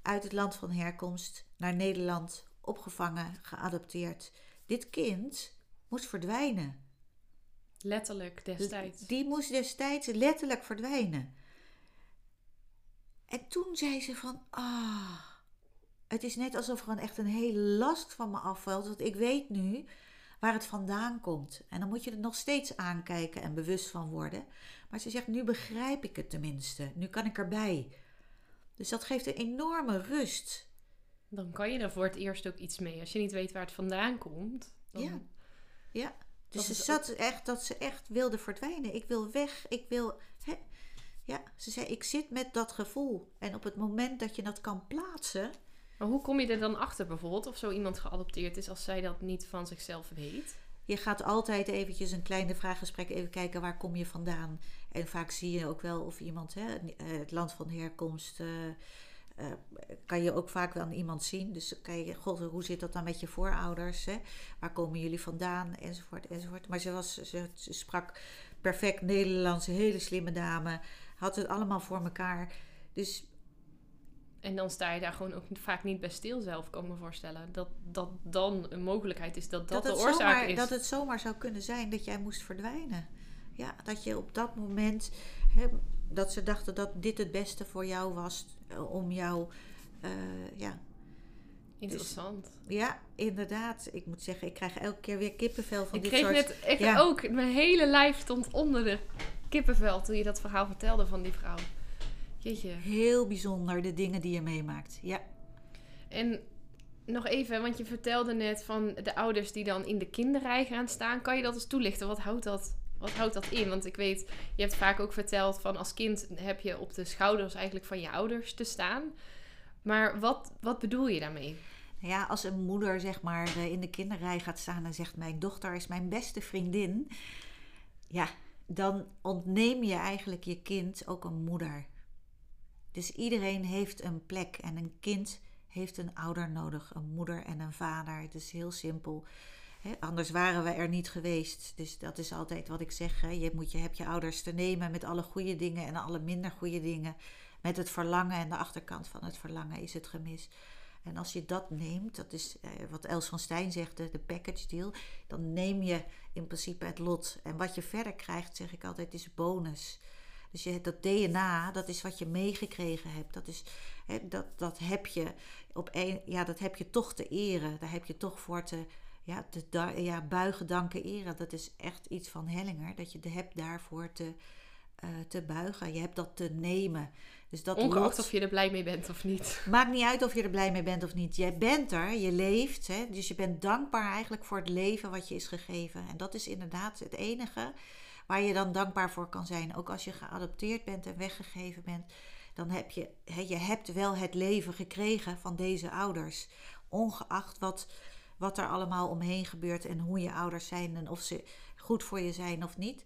uit het land van herkomst naar Nederland, opgevangen, geadopteerd. Dit kind moest verdwijnen. Letterlijk destijds. Die moest destijds letterlijk verdwijnen. En toen zei ze van, ah, het is net alsof er een echt een hele last van me afvalt. Want ik weet nu waar het vandaan komt. En dan moet je het nog steeds aankijken en bewust van worden. Maar ze zegt, nu begrijp ik het tenminste. Nu kan ik erbij. Dus dat geeft een enorme rust. Dan kan je er voor het eerst ook iets mee. Als je niet weet waar het vandaan komt. Dan... Ja. ja. Dus ze zat echt dat ze echt wilde verdwijnen. Ik wil weg. Ik wil. Hè? Ja, ze zei: Ik zit met dat gevoel. En op het moment dat je dat kan plaatsen maar hoe kom je er dan achter bijvoorbeeld of zo iemand geadopteerd is als zij dat niet van zichzelf weet? Je gaat altijd eventjes een kleine vraaggesprek even kijken waar kom je vandaan. En vaak zie je ook wel of iemand, hè, het land van herkomst, uh, uh, kan je ook vaak wel aan iemand zien. Dus kan je, god, hoe zit dat dan met je voorouders? Hè? Waar komen jullie vandaan? Enzovoort, enzovoort. Maar ze, was, ze, sprak perfect Nederlands, hele slimme dame. Had het allemaal voor elkaar. Dus En dan sta je daar gewoon ook vaak niet bij stil zelf, kan ik me voorstellen. Dat dat dan een mogelijkheid is dat dat, dat de oorzaak zomaar, is. Dat het zomaar zou kunnen zijn dat jij moest verdwijnen. Ja, dat je op dat moment, hè, dat ze dachten dat dit het beste voor jou was eh, om jou, eh, ja, Interessant. ja, inderdaad. Ik moet zeggen, ik krijg elke keer weer kippenvel van ik dit kreeg soort... net ja. ook, mijn hele lijf stond onder de kippenvel toen je dat verhaal vertelde van die vrouw. Jeetje. Heel bijzonder, de dingen die je meemaakt. Ja, En nog even, want je vertelde net van de ouders die dan in de kinderrij gaan staan. Kan je dat eens toelichten? Wat houdt dat, wat houdt dat in? Want ik weet, je hebt vaak ook verteld van als kind heb je op de schouders eigenlijk van je ouders te staan. Maar wat, wat bedoel je daarmee? Ja, als een moeder zeg maar eh, in de kinderrij gaat staan en zegt: Mijn dochter is mijn beste vriendin. Ja, dan ontneem je eigenlijk je kind ook een moeder. Dus iedereen heeft een plek en een kind heeft een ouder nodig, een moeder en een vader. Het is heel simpel. Anders waren we er niet geweest. Dus dat is altijd wat ik zeg. Je, moet, je hebt je ouders te nemen met alle goede dingen en alle minder goede dingen. Met het verlangen en de achterkant van het verlangen is het gemis. En als je dat neemt, dat is eh, wat Els van Stijn zegt, de package deal, dan neem je in principe het lot. En wat je verder krijgt, zeg ik altijd, is bonus. Dus je, dat DNA, dat is wat je meegekregen hebt. Dat, is, hè, dat, dat, heb je op een, ja, dat heb je toch te eren. Daar heb je toch voor te, ja, te ja, buigen, danken, eren. Dat is echt iets van Hellinger. Dat je de hebt daarvoor te, eh, te buigen. Je hebt dat te nemen. Dus dat Ongeacht lot- of je er blij mee bent of niet. Maakt niet uit of je er blij mee bent of niet. Jij bent er, je leeft. Hè? Dus je bent dankbaar eigenlijk voor het leven wat je is gegeven. En dat is inderdaad het enige waar je dan dankbaar voor kan zijn. Ook als je geadopteerd bent en weggegeven bent. Dan heb je, je hebt wel het leven gekregen van deze ouders. Ongeacht wat, wat er allemaal omheen gebeurt en hoe je ouders zijn en of ze goed voor je zijn of niet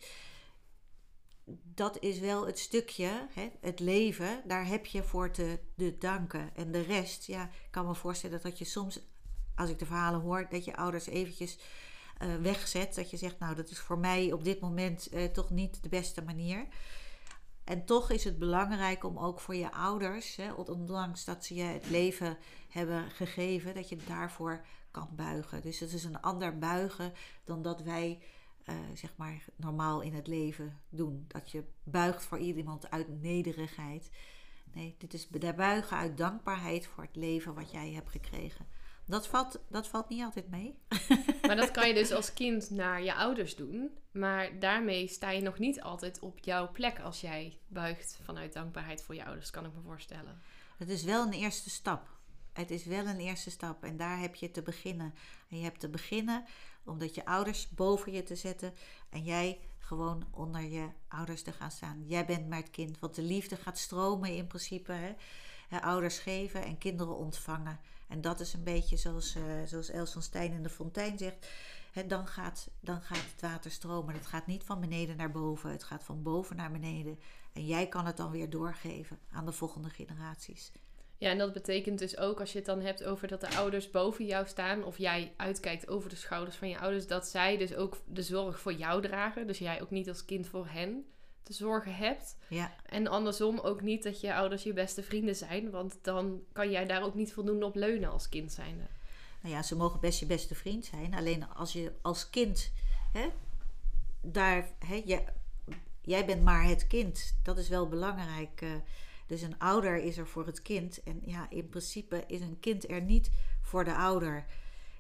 dat is wel het stukje, het leven, daar heb je voor te, te danken. En de rest, ja, ik kan me voorstellen dat je soms, als ik de verhalen hoor, dat je ouders eventjes eh, wegzet. Dat je zegt, nou, dat is voor mij op dit moment eh, toch niet de beste manier. En toch is het belangrijk om ook voor je ouders, hè, ondanks dat ze je het leven hebben gegeven, dat je daarvoor kan buigen. Dus het is een ander buigen dan dat wij eh, zeg maar normaal in het leven doen. Dat je buigt voor iemand uit nederigheid. Nee, dit is buigen uit dankbaarheid voor het leven wat jij hebt gekregen. Dat valt, dat valt niet altijd mee. Maar dat kan je dus als kind naar je ouders doen. Maar daarmee sta je nog niet altijd op jouw plek als jij buigt vanuit dankbaarheid voor je ouders, kan ik me voorstellen. Het is wel een eerste stap. Het is wel een eerste stap en daar heb je te beginnen. En je hebt te beginnen omdat je ouders boven je te zetten en jij gewoon onder je ouders te gaan staan. Jij bent maar het kind, want de liefde gaat stromen in principe. Hè? Ouders geven en kinderen ontvangen. En dat is een beetje zoals, eh, zoals Els van Stijn in de fontein zegt. Hè, dan, gaat, dan gaat het water stromen. Het gaat niet van beneden naar boven, het gaat van boven naar beneden. En jij kan het dan weer doorgeven aan de volgende generaties. Ja, en dat betekent dus ook als je het dan hebt over dat de ouders boven jou staan, of jij uitkijkt over de schouders van je ouders, dat zij dus ook de zorg voor jou dragen. Dus jij ook niet als kind voor hen te zorgen hebt. Ja, En andersom ook niet dat je ouders je beste vrienden zijn, want dan kan jij daar ook niet voldoende op leunen als kind zijnde. nou ja, ze mogen best je beste vriend zijn. Alleen als je als kind hè, daar, hè, je, jij bent maar het kind. Dat is wel belangrijk. eh. dus een ouder is er voor het kind. En ja, in principe is een kind er niet voor de ouder.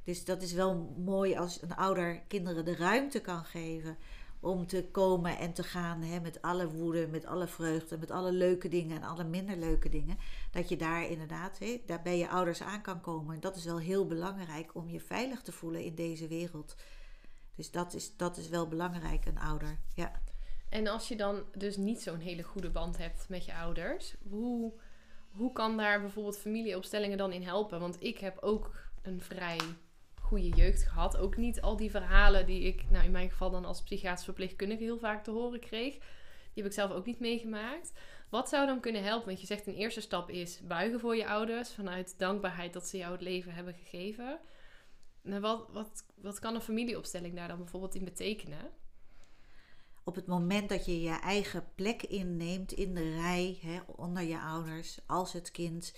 Dus dat is wel mooi als een ouder kinderen de ruimte kan geven om te komen en te gaan hè, met alle woede, met alle vreugde, met alle leuke dingen en alle minder leuke dingen. Dat je daar inderdaad hè, daar bij je ouders aan kan komen. En dat is wel heel belangrijk om je veilig te voelen in deze wereld. Dus dat is, dat is wel belangrijk, een ouder. Ja. En als je dan dus niet zo'n hele goede band hebt met je ouders, hoe, hoe kan daar bijvoorbeeld familieopstellingen dan in helpen? Want ik heb ook een vrij goede jeugd gehad. Ook niet al die verhalen die ik, nou in mijn geval dan als psychiatrisch verpleegkundige heel vaak te horen kreeg. Die heb ik zelf ook niet meegemaakt. Wat zou dan kunnen helpen? Want je zegt een eerste stap is buigen voor je ouders vanuit dankbaarheid dat ze jou het leven hebben gegeven. Maar wat, wat, wat kan een familieopstelling daar dan bijvoorbeeld in betekenen? Op het moment dat je je eigen plek inneemt in de rij, hè, onder je ouders, als het kind,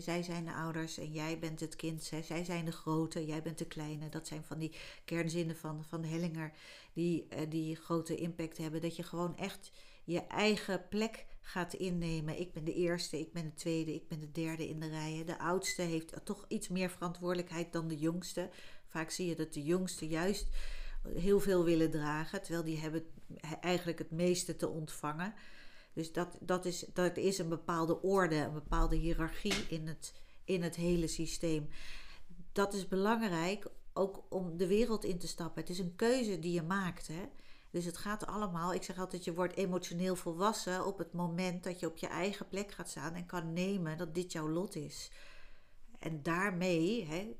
zij zijn de ouders en jij bent het kind. zij zijn de grote, jij bent de kleine. Dat zijn van die kernzinnen van, van Hellinger die, uh, die grote impact hebben. Dat je gewoon echt je eigen plek gaat innemen. Ik ben de eerste, ik ben de tweede, ik ben de derde in de rij. De oudste heeft toch iets meer verantwoordelijkheid dan de jongste. Vaak zie je dat de jongste juist heel veel willen dragen, terwijl die hebben eigenlijk het meeste te ontvangen. Dus dat, dat, is, dat is een bepaalde orde, een bepaalde hiërarchie in het, in het hele systeem. Dat is belangrijk ook om de wereld in te stappen. Het is een keuze die je maakt. Hè? Dus het gaat allemaal, ik zeg altijd, je wordt emotioneel volwassen op het moment dat je op je eigen plek gaat staan en kan nemen dat dit jouw lot is. En daarmee hè,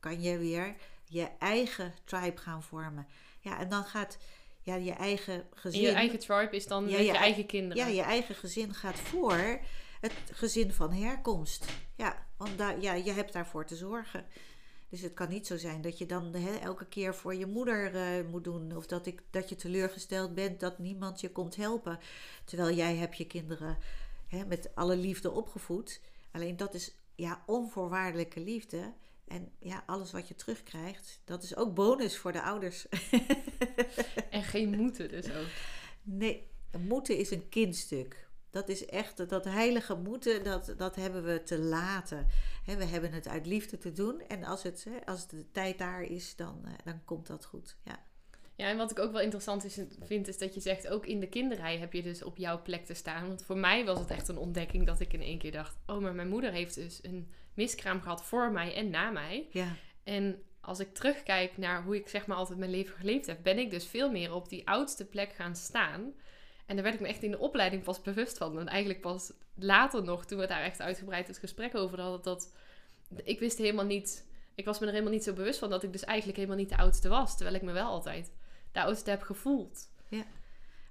kan je weer je eigen tribe gaan vormen. Ja, en dan gaat ja, je eigen gezin. je eigen tribe is dan je, je, eigen kinderen. Ja, je eigen gezin gaat voor het gezin van herkomst. Ja, want daar, ja, je hebt daarvoor te zorgen. Dus het kan niet zo zijn dat je dan elke keer voor je moeder uh, moet doen. Of dat, ik, dat je teleurgesteld bent dat niemand je komt helpen. Terwijl jij hebt je kinderen met alle liefde opgevoed. Alleen dat is ja, onvoorwaardelijke liefde. En ja, alles wat je terugkrijgt, dat is ook bonus voor de ouders. en geen moeten dus ook. Nee, moeten is een kindstuk. Dat is echt, dat heilige moeten, dat, dat hebben we te laten. we hebben het uit liefde te doen. En als, het, als de tijd daar is, dan, eh, dan komt dat goed. Ja. Ja, en wat ik ook wel interessant is, vind, is dat je zegt, ook in de kinderrij heb je dus op jouw plek te staan. Want voor mij was het echt een ontdekking dat ik in één keer dacht, oh, maar mijn moeder heeft dus een miskraam gehad voor mij en na mij. Ja. En als ik terugkijk naar hoe ik zeg maar altijd mijn leven geleefd heb, ben ik dus veel meer op die oudste plek gaan staan. En daar werd ik me echt in de opleiding pas bewust van. En eigenlijk pas later nog, toen we daar echt uitgebreid het gesprek over hadden, dat ik wist helemaal niet, ik was me er helemaal niet zo bewust van dat ik dus eigenlijk helemaal niet de oudste was. Terwijl ik me wel altijd oudste heb gevoeld. Ja.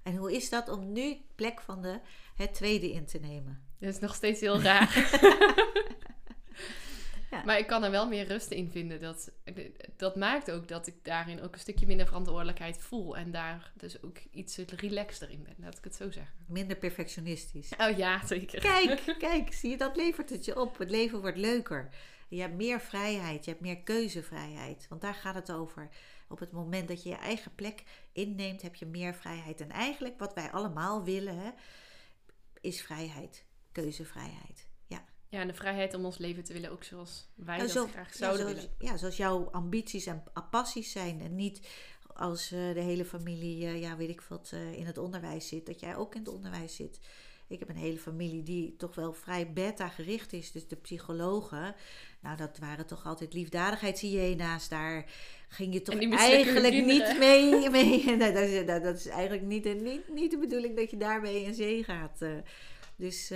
En hoe is dat om nu plek van de het tweede in te nemen? Dat is nog steeds heel raar. Maar ik kan er wel meer rust in vinden. Dat, dat maakt ook dat ik daarin ook een stukje minder verantwoordelijkheid voel. En daar dus ook iets relaxter in ben, laat ik het zo zeggen. Minder perfectionistisch. Oh ja, zeker. Kijk, kijk, zie je, dat levert het je op. Het leven wordt leuker. Je hebt meer vrijheid, je hebt meer keuzevrijheid. Want daar gaat het over. Op het moment dat je je eigen plek inneemt, heb je meer vrijheid. En eigenlijk wat wij allemaal willen, hè, is vrijheid, keuzevrijheid. Ja, en de vrijheid om ons leven te willen ook zoals wij ja, dat graag zouden ja, zoals, willen. Ja, zoals jouw ambities en passies zijn. En niet als uh, de hele familie, uh, ja, weet ik wat, uh, in het onderwijs zit, dat jij ook in het onderwijs zit. Ik heb een hele familie die toch wel vrij beta gericht is. Dus de psychologen, nou dat waren toch altijd liefdadigheidshyena's. Daar ging je toch eigenlijk niet mee. mee. dat, is, dat, dat, is eigenlijk niet, niet, niet de bedoeling dat je daarmee in zee gaat. dus...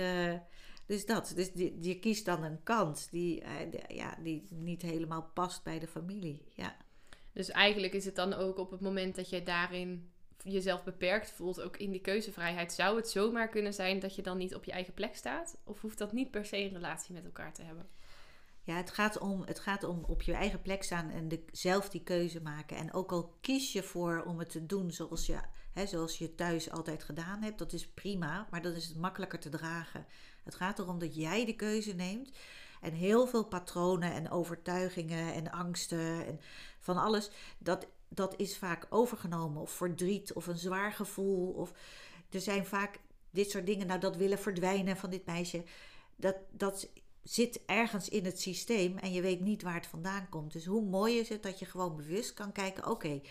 Dus dat, dus die, je kiest dan een kant die, uh, ja, die niet helemaal past bij de familie. Ja. Dus eigenlijk is het dan ook op het moment dat je daarin jezelf beperkt voelt, ook in die keuzevrijheid, zou het zomaar kunnen zijn dat je dan niet op je eigen plek staat? Of hoeft dat niet per se een relatie met elkaar te hebben? Ja, het gaat om, het gaat om op je eigen plek staan en de, zelf die keuze maken. En ook al kies je voor om het te doen zoals je, hè, zoals je thuis altijd gedaan hebt, dat is prima, maar dan is het makkelijker te dragen. Het gaat erom dat jij de keuze neemt. En heel veel patronen en overtuigingen en angsten en van alles, dat, dat is vaak overgenomen. Of verdriet of een zwaar gevoel. Of er zijn vaak dit soort dingen, nou dat willen verdwijnen van dit meisje. Dat, dat zit ergens in het systeem en je weet niet waar het vandaan komt. Dus hoe mooi is het dat je gewoon bewust kan kijken: oké,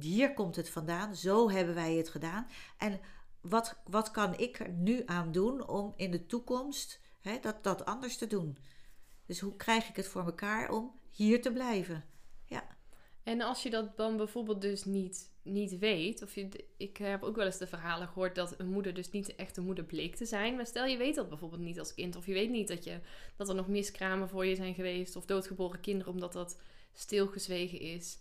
hier komt het vandaan, zo hebben wij het gedaan. En wat, wat kan ik er nu aan doen om in de toekomst hè, dat, dat anders te doen? Dus hoe krijg ik het voor elkaar om hier te blijven? En als je dat dan bijvoorbeeld dus niet, niet weet, of je, ik heb ook wel eens de verhalen gehoord dat een moeder dus niet echt een moeder bleek te zijn. Maar stel je weet dat bijvoorbeeld niet als kind, of je weet niet dat, je, dat er nog miskramen voor je zijn geweest, of doodgeboren kinderen omdat dat stilgezwegen is.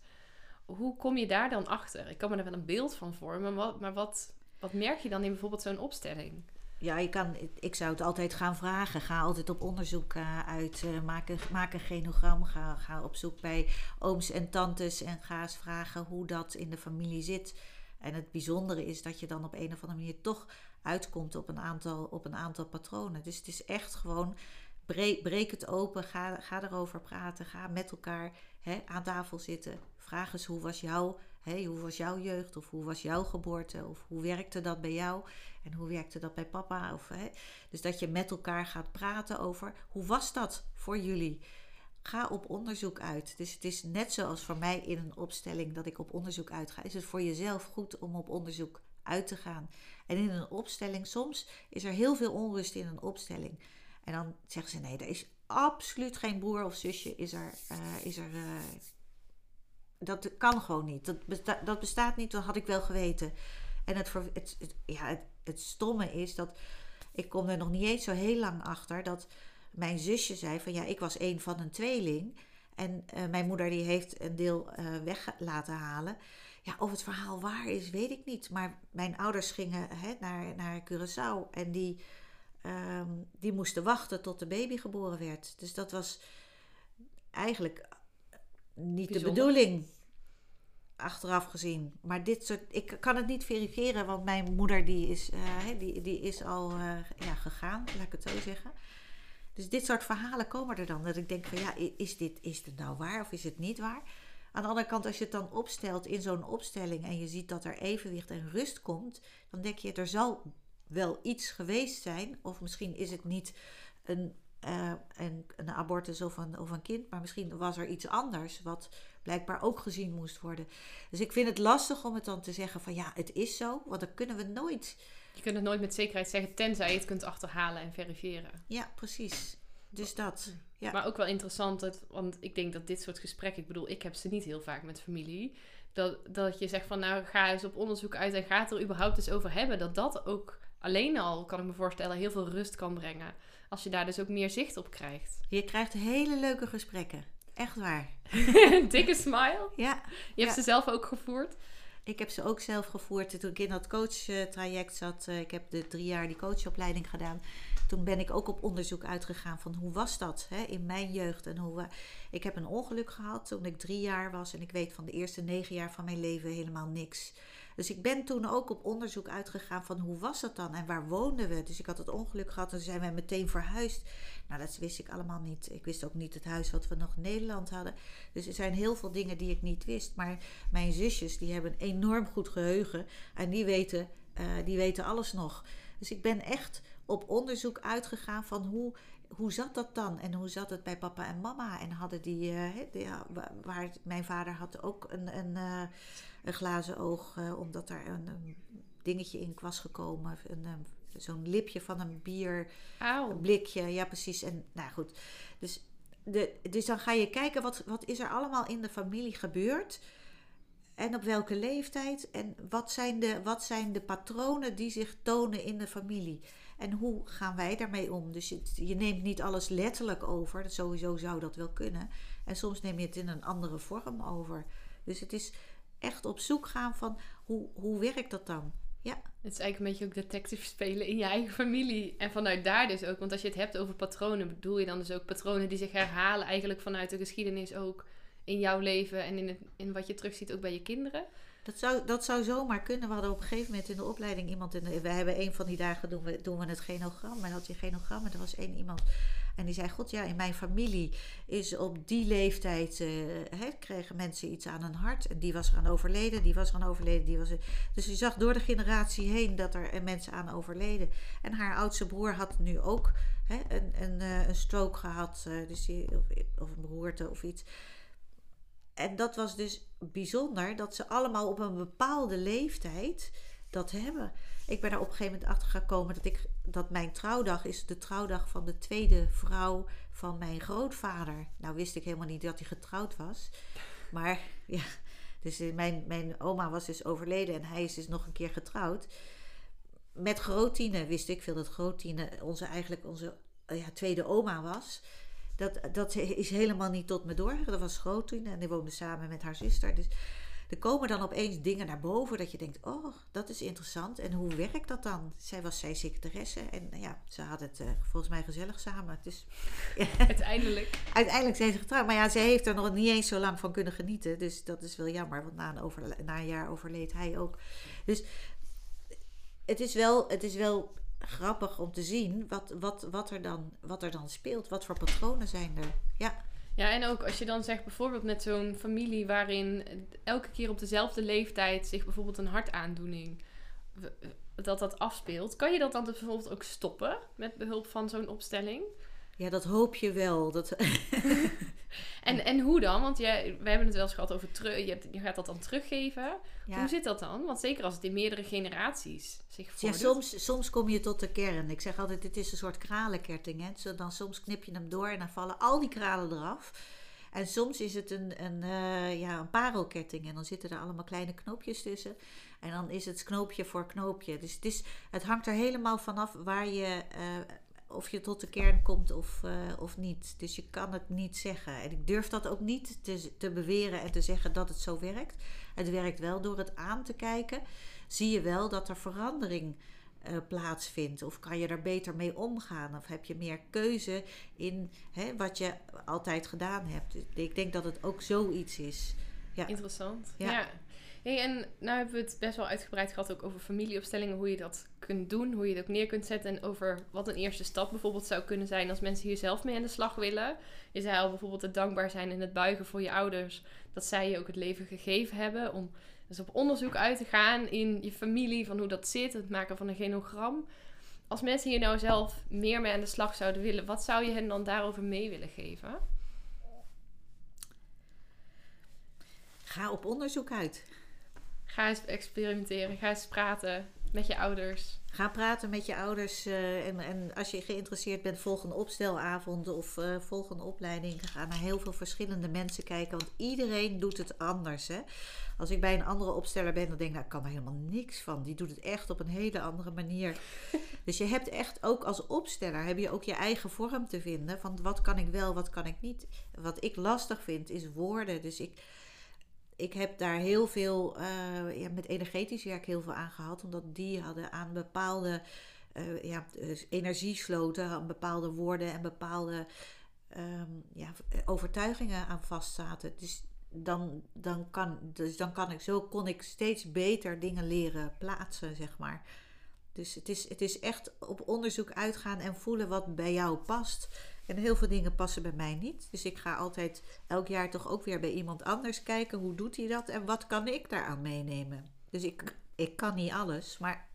Hoe kom je daar dan achter? Ik kan me er wel een beeld van vormen, maar wat, maar wat, wat merk je dan in bijvoorbeeld zo'n opstelling? Ja, je kan, ik zou het altijd gaan vragen. Ga altijd op onderzoek uh, uit. Uh, maak, een, genogram. Ga, ga op zoek bij ooms en tantes. En ga eens vragen hoe dat in de familie zit. En het bijzondere is dat je dan op een of andere manier toch uitkomt op een aantal, op een aantal patronen. Dus het is echt gewoon breek, breek het open, ga, ga erover praten, ga met elkaar hè, aan tafel zitten. Vraag eens hoe was jouw, hè, hoe was jouw jeugd of hoe was jouw geboorte of hoe werkte dat bij jou en hoe werkte dat bij papa. Of, dus dat je met elkaar gaat praten over hoe was dat voor jullie. Ga op onderzoek uit. Dus het is net zoals voor mij in een opstelling dat ik op onderzoek uitga. Is het voor jezelf goed om op onderzoek uit te gaan? En in een opstelling, soms is er heel veel onrust in een opstelling. En dan zeggen ze: nee, er is absoluut geen broer of zusje. Is er, uh, is er, uh, dat kan gewoon niet. Dat, dat bestaat niet, dat had ik wel geweten. En het, het, het, ja, het, stomme is dat ik kom er nog niet eens zo heel lang achter dat mijn zusje zei van ja, ik was een van een tweeling. En uh, mijn moeder die heeft een deel uh, weg laten halen. Ja, of het verhaal waar is, weet ik niet. Maar mijn ouders gingen hè, naar, naar Curaçao en die, um, die moesten wachten tot de baby geboren werd. Dus dat was eigenlijk niet Bijzonder. de bedoeling achteraf gezien. Maar dit soort, ik kan het niet verifiëren, want mijn moeder die is, uh, die, die is al ja, gegaan, laat ik het zo zeggen. Dus dit soort verhalen komen er dan. Dat ik denk van ja, is dit, is dit nou waar of is het niet waar? Aan de andere kant, als je het dan opstelt in zo'n opstelling en je ziet dat er evenwicht en rust komt, dan denk je er zal wel iets geweest zijn. Of misschien is het niet een, uh, een, een, abortus of een, of een kind, maar misschien was er iets anders wat blijkbaar ook gezien moest worden. Dus ik vind het lastig om het dan te zeggen van ja, het is zo, want dan kunnen we nooit je kunt het nooit met zekerheid zeggen, tenzij je het kunt achterhalen en verifiëren. Ja, precies. Dus dat. Ja. Maar ook wel interessant, want ik denk dat dit soort gesprekken, ik bedoel, ik heb ze niet heel vaak met familie. Dat, dat je zegt van nou ga eens op onderzoek uit en ga het er überhaupt eens over hebben. Dat dat ook alleen al, kan ik me voorstellen, heel veel rust kan brengen. Als je daar dus ook meer zicht op krijgt. Je krijgt hele leuke gesprekken. Echt waar. Dikke smile. Ja. Je hebt ze zelf ook gevoerd. Ik heb ze ook zelf gevoerd toen ik in dat coachtraject zat. Eh, ik heb de drie jaar die coachopleiding gedaan. Toen ben ik ook op onderzoek uitgegaan van hoe was dat hè, in mijn jeugd. En hoe, ik heb een ongeluk gehad toen ik drie jaar was. En ik weet van de eerste negen jaar van mijn leven helemaal niks. Dus ik ben toen ook op onderzoek uitgegaan van hoe was dat dan en waar woonden we. Dus ik had het ongeluk gehad en zijn wij meteen verhuisd. Nou, dat wist ik allemaal niet. Ik wist ook niet het huis wat we nog in Nederland hadden. Dus er zijn heel veel dingen die ik niet wist. Maar mijn zusjes, die hebben een enorm goed geheugen. En die weten, uh, die weten alles nog. Dus ik ben echt op onderzoek uitgegaan van hoe, hoe zat dat dan? En hoe zat het bij papa en mama? En hadden die, uh, die waar mijn vader had ook een, een, uh, een glazen oog, uh, omdat er een, een, dingetje in was gekomen. Een, zo'n lipje van een bier, blikje. Ja, precies. En nou goed. Dus, de, dus dan ga je kijken wat, wat is er allemaal in de familie gebeurd. En op welke leeftijd. En wat zijn, de, wat zijn de patronen die zich tonen in de familie. En hoe gaan wij daarmee om? Dus je, neemt niet alles letterlijk over. Sowieso zou dat wel kunnen. En soms neem je het in een andere vorm over. Dus het is echt op zoek gaan van hoe, hoe werkt dat dan? Ja. Het is eigenlijk een beetje ook detective spelen in je eigen familie. En vanuit daar dus ook. Want als je het hebt over patronen, bedoel je dan dus ook patronen die zich herhalen eigenlijk vanuit de geschiedenis ook in jouw leven en in, het, in wat je terugziet ook bij je kinderen? Dat zou, dat zou zomaar kunnen. We hadden op een gegeven moment in de opleiding iemand. In we hebben een van die dagen doen we, doen we het genogram. Maar had je genogram en er was één iemand. En die zei: God, ja, in mijn familie is op die leeftijd. Uh, hè, kregen mensen iets aan hun hart. En die was eraan overleden, die was eraan overleden. Die was. Dus je zag door de generatie heen dat er mensen aan overleden. En haar oudste broer had nu ook een, een, een stroke gehad. Uh, dus die, of, of een beroerte of iets. En dat was dus bijzonder dat ze allemaal op een bepaalde leeftijd dat hebben. Ik ben er op een gegeven moment achter gekomen dat, ik, dat mijn trouwdag is de trouwdag van de tweede vrouw van mijn grootvader. Nou wist ik helemaal niet dat hij getrouwd was. Maar ja, dus mijn, mijn oma was dus overleden en hij is dus nog een keer getrouwd. Met Grootine wist ik veel dat Grootine onze, eigenlijk onze ja, tweede oma was dat, dat is helemaal niet tot me doorgegaan. Dat was groot toen en die woonde samen met haar zuster. Dus er komen dan opeens dingen naar boven dat je denkt, oh, dat is interessant. En hoe werkt dat dan? Zij was zij secretaresse en nou ja, ze had het uh, volgens mij gezellig samen. Dus, Uiteindelijk. Uiteindelijk zijn ze getrouwd. Maar ja, ze heeft er nog niet eens zo lang van kunnen genieten. Dus dat is wel jammer, want na een, over, na een jaar overleed hij ook. Dus het is wel, het is wel grappig om te zien wat, wat, wat, er dan, wat er dan speelt. Wat voor patronen zijn er. Ja. Ja, en ook als je dan zegt bijvoorbeeld met zo'n familie waarin elke keer op dezelfde leeftijd zich bijvoorbeeld een hartaandoening dat dat afspeelt, kan je dat dan bijvoorbeeld ook stoppen met behulp van zo'n opstelling? Ja, dat hoop je wel. Dat... en, en hoe dan? Want jij, we hebben het wel eens gehad over terug. Je, je, gaat dat dan teruggeven. Hoe zit dat dan? Want zeker als het in meerdere generaties zich voordoet. Ja, soms, soms kom je tot de kern. Ik zeg altijd, het is een soort kralenketting. Hè? dan soms knip je hem door en dan vallen al die kralen eraf. En soms is het een, een, uh, ja, een parelketting en dan zitten er allemaal kleine knoopjes tussen. En dan is het knoopje voor knoopje. Dus het, is, het hangt er helemaal vanaf waar je, uh, of je tot de kern komt of, uh, of niet. Dus je kan het niet zeggen. En ik durf dat ook niet te, te beweren en te zeggen dat het zo werkt. Het werkt wel door het aan te kijken. Zie je wel dat er verandering uh, plaatsvindt? Of kan je er beter mee omgaan? Of heb je meer keuze in hè, wat je altijd gedaan hebt? Ik denk dat het ook zoiets is. Ja. Interessant. Ja. Hey, en nou hebben we het best wel uitgebreid gehad ook over familieopstellingen, hoe je dat kunt doen, hoe je het ook neer kunt zetten en over wat een eerste stap bijvoorbeeld zou kunnen zijn als mensen hier zelf mee aan de slag willen. Je zei al bijvoorbeeld het dankbaar zijn en het buigen voor je ouders, dat zij je ook het leven gegeven hebben om dus op onderzoek uit te gaan in je familie, van hoe dat zit, het maken van een genogram. Als mensen hier nou zelf meer mee aan de slag zouden willen, wat zou je hen dan daarover mee willen geven? Ga op onderzoek uit. Ga eens experimenteren, ga eens praten met je ouders. Ga praten met je ouders. Uh, en, en, als je geïnteresseerd bent, volg een opstelavond of uh, volg een opleiding. Ga naar heel veel verschillende mensen kijken. Want iedereen doet het anders. Hè? Als ik bij een andere opsteller ben, dan denk ik, nou, ik kan er helemaal niks van. Die doet het echt op een hele andere manier. dus je hebt echt ook als opsteller, heb je ook je eigen vorm te vinden. Van wat kan ik wel, wat kan ik niet. Wat ik lastig vind, is woorden. Dus ik ik heb daar heel veel, uh, ja, met energetisch werk heel veel aan gehad. Omdat die hadden aan bepaalde uh, ja, dus energiesloten, aan bepaalde woorden en bepaalde um, ja, overtuigingen aan vastzaten. Dus dan, dan, kan, dus dan kan ik, zo kon ik steeds beter dingen leren plaatsen, zeg maar. Dus het is, het is echt op onderzoek uitgaan en voelen wat bij jou past. En heel veel dingen passen bij mij niet. Dus ik ga altijd elk jaar toch ook weer bij iemand anders kijken. Hoe doet hij dat en wat kan ik daaraan meenemen? Dus ik, ik kan niet alles, maar.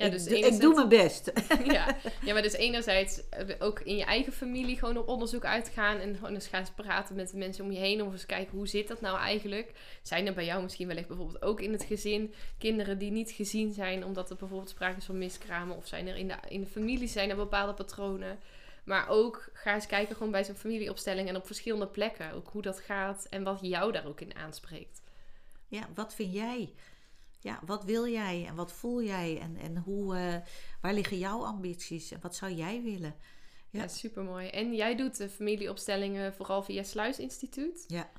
Ja, dus ik, ik doe mijn best. Ja. ja, maar dus enerzijds eh, ook in je eigen familie gewoon op onderzoek uitgaan. En gewoon eens gaan praten met de mensen om je heen. Of eens kijken, hoe zit dat nou eigenlijk? Zijn er bij jou misschien wellicht bijvoorbeeld ook in het gezin kinderen die niet gezien zijn... omdat er bijvoorbeeld sprake is van miskramen? Of zijn er in de, in de familie zijn er bepaalde patronen? Maar ook ga eens kijken gewoon bij zo'n familieopstelling en op verschillende plekken. Ook hoe dat gaat en wat jou daar ook in aanspreekt. Ja, wat vind jij? Ja, wat wil jij en wat voel jij en, en hoe, uh, waar liggen jouw ambities en wat zou jij willen? Ja, ja super mooi. En jij doet de familieopstellingen vooral via Sluisinstituut. Ja.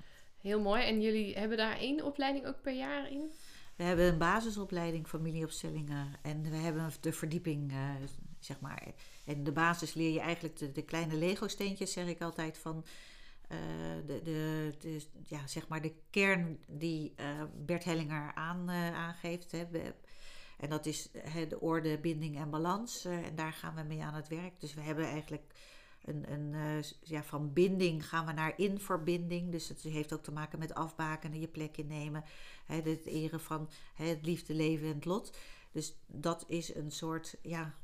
Heel mooi. En jullie hebben daar één opleiding ook per jaar in? We hebben een basisopleiding familieopstellingen en we hebben de verdieping, uh, zeg maar. En de basis leer je eigenlijk de, de kleine Lego-steentjes, zeg ik altijd, van de, de, de, ja, zeg maar de kern die uh, Bert Hellinger aan, uh, aangeeft. Hè. En dat is hè, de orde, binding en balans. en daar gaan we mee aan het werk. Dus we hebben eigenlijk een, een ja, van binding gaan we naar inverbinding. Dus het heeft ook te maken met afbakenen, je plek innemen. Hè, het eren van hè, het liefde, leven en het lot. Dus dat is een soort ja,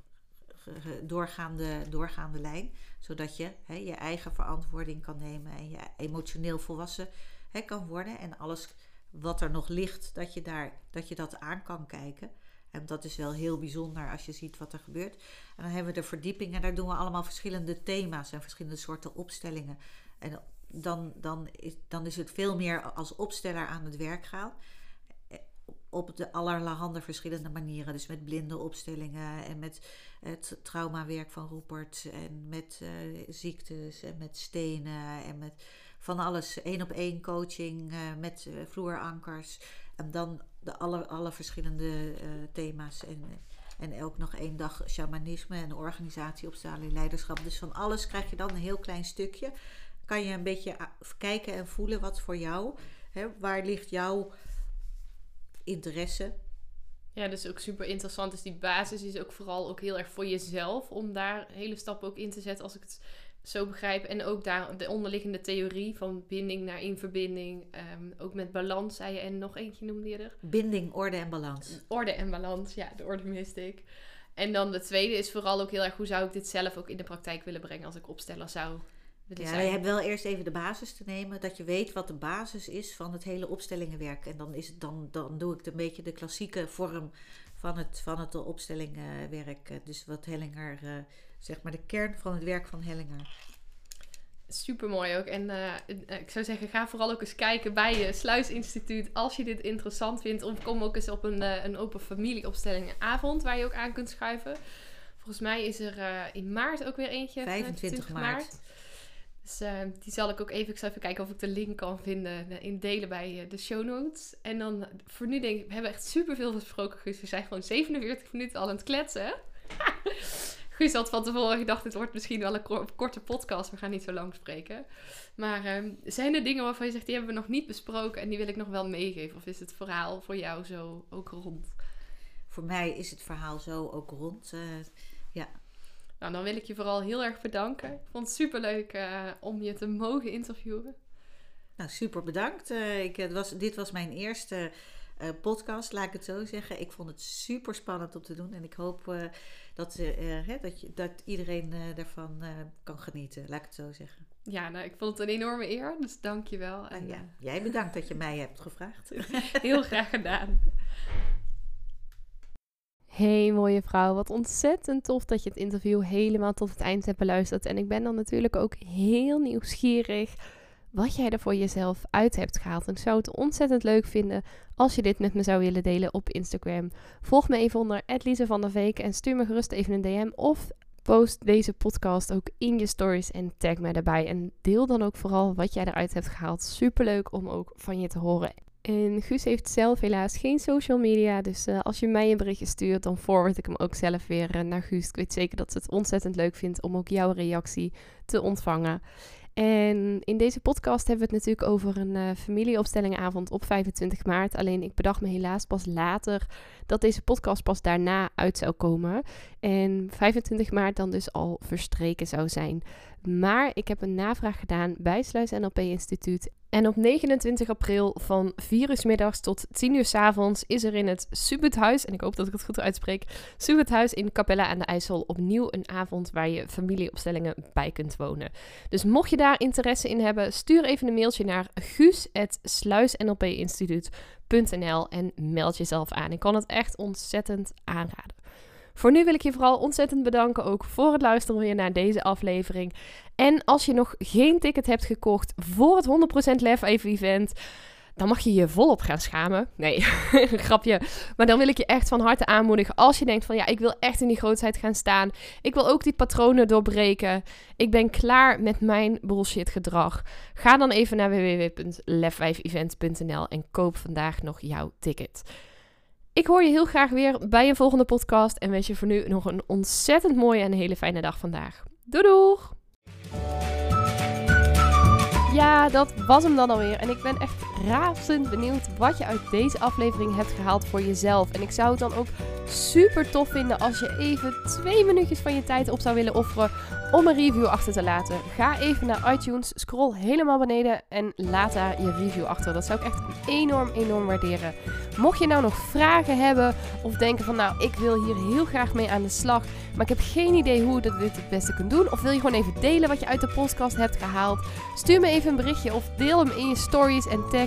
doorgaande, doorgaande lijn. Zodat je hè, je eigen verantwoording kan nemen en je emotioneel volwassen hè, kan worden. En alles wat er nog ligt, dat je, daar, dat je dat aan kan kijken. En dat is wel heel bijzonder als je ziet wat er gebeurt. En dan hebben we de verdieping en daar doen we allemaal verschillende thema's en verschillende soorten opstellingen. En dan, dan, is, dan is het veel meer als opsteller aan het werk gaan op de allerhande verschillende manieren. Dus met blinde opstellingen en met het traumawerk van Rupert en met uh, ziektes en met stenen en met van alles. één op één coaching uh, met uh, vloerankers. En dan de alle, alle verschillende thema's en, en ook nog één dag shamanisme en organisatie, opstaan leiderschap. Dus van alles krijg je dan een heel klein stukje. Kan je een beetje kijken en voelen wat voor jou, hè, waar ligt jouw interesse. Ja, dus ook super interessant. Dus die basis is ook vooral ook heel erg voor jezelf. Om daar hele stappen ook in te zetten, als ik het zo begrijp. En ook daar de onderliggende theorie van binding naar inverbinding. Um, ook met balans, zei je. En nog eentje noemde je er? Binding, orde en balans. Orde en balans, ja, de orde miste ik. En dan de tweede is vooral ook heel erg... hoe zou ik dit zelf ook in de praktijk willen brengen als ik opsteller zou ja, je hebt wel eerst even de basis te nemen, dat je weet wat de basis is van het hele opstellingenwerk. En dan, is het, dan, dan doe ik een beetje de klassieke vorm van het, van het opstellingenwerk. Dus wat Hellinger, eh, zeg maar de kern van het werk van Hellinger. Super mooi ook. En uh, ik zou zeggen, ga vooral ook eens kijken bij je Sluisinstituut. Als je dit interessant vindt. Of kom ook eens op een, uh, een open familieopstellingenavond waar je ook aan kunt schuiven. Volgens mij is er in maart ook weer eentje. 25 maart. Dus uh, die zal ik ook even, ik zal even kijken of ik de link kan vinden, uh, in delen bij uh, de show notes. En dan voor nu denk ik, we hebben echt superveel besproken, Guus. We zijn gewoon 47 minuten al aan het kletsen. Guus had van tevoren gedacht, dit wordt misschien wel een korte podcast. We gaan niet zo lang spreken. Maar ehm, zijn er dingen waarvan je zegt, die hebben we nog niet besproken en die wil ik nog wel meegeven? Of is het verhaal voor jou zo ook rond? Voor mij is het verhaal zo ook rond. ja, nou, dan wil ik je vooral heel erg bedanken. Ik vond het super leuk uh, om je te mogen interviewen. Nou, super bedankt. Uh, ik, het was, dit was mijn eerste uh, podcast, laat ik het zo zeggen. Ik vond het super spannend om te doen. En ik hoop dat, hè, dat, je, dat iedereen daarvan kan genieten, laat ik het zo zeggen. Ja, nou, ik vond het een enorme eer, dus dank je wel. En, ja, jij bedankt dat je mij hebt gevraagd. heel graag gedaan. Hey mooie vrouw, wat ontzettend tof dat je het interview helemaal tot het eind hebt beluisterd. En ik ben dan natuurlijk ook heel nieuwsgierig wat jij er voor jezelf uit hebt gehaald. En ik zou het ontzettend leuk vinden als je dit met me zou willen delen op Instagram. Volg me even onder Lise van der Veek en stuur me gerust even een DM of post deze podcast ook in je stories en tag mij daarbij. En deel dan ook vooral wat jij eruit hebt gehaald. Superleuk om ook van je te horen. En Guus heeft zelf helaas geen social media. Dus uh, als je mij een berichtje stuurt, dan forward ik hem ook zelf weer uh, naar Guus. Ik weet zeker dat ze het ontzettend leuk vindt om ook jouw reactie te ontvangen. En in deze podcast hebben we het natuurlijk over een uh, familieopstellingavond op 25 maart. Alleen ik bedacht me helaas pas later dat deze podcast pas daarna uit zou komen. En 25 maart dan dus al verstreken zou zijn. Maar ik heb een navraag gedaan bij Sluis NLP Instituut. En op 29 april van 4 uur middags tot 10 uur s avonds is er in het Subuthuis, en ik hoop dat ik het goed uitspreek, Subuthuis in Capella aan de IJssel opnieuw een avond waar je familieopstellingen bij kunt wonen. Dus mocht je daar interesse in hebben, stuur even een mailtje naar guus.sluisnlpinstituut.nl en meld jezelf aan. Ik kan het echt ontzettend aanraden. Voor nu wil ik je vooral ontzettend bedanken ook voor het luisteren weer naar deze aflevering. En als je nog geen ticket hebt gekocht voor het 100% Lef Even Event, dan mag je je volop gaan schamen. Nee, grapje. Maar dan wil ik je echt van harte aanmoedigen. Als je denkt van ja, ik wil echt in die grootheid gaan staan. Ik wil ook die patronen doorbreken. Ik ben klaar met mijn bullshit gedrag. Ga dan even naar www.lef5event.nl en koop vandaag nog jouw ticket. Ik hoor je heel graag weer bij een volgende podcast en wens je voor nu nog een ontzettend mooie en hele fijne dag vandaag. Doei doeg! Ja, dat was hem dan alweer. En ik ben echt razend benieuwd wat je uit deze aflevering hebt gehaald voor jezelf. En ik zou het dan ook super tof vinden als je even twee minuutjes van je tijd op zou willen offeren om een review achter te laten. Ga even naar iTunes, scroll helemaal beneden en laat daar je review achter. Dat zou ik echt enorm, enorm waarderen. Mocht je nou nog vragen hebben of denken van nou, ik wil hier heel graag mee aan de slag, maar ik heb geen idee hoe ik dit het beste kunt doen. Of wil je gewoon even delen wat je uit de podcast hebt gehaald? Stuur me even een berichtje of deel hem in je stories en tag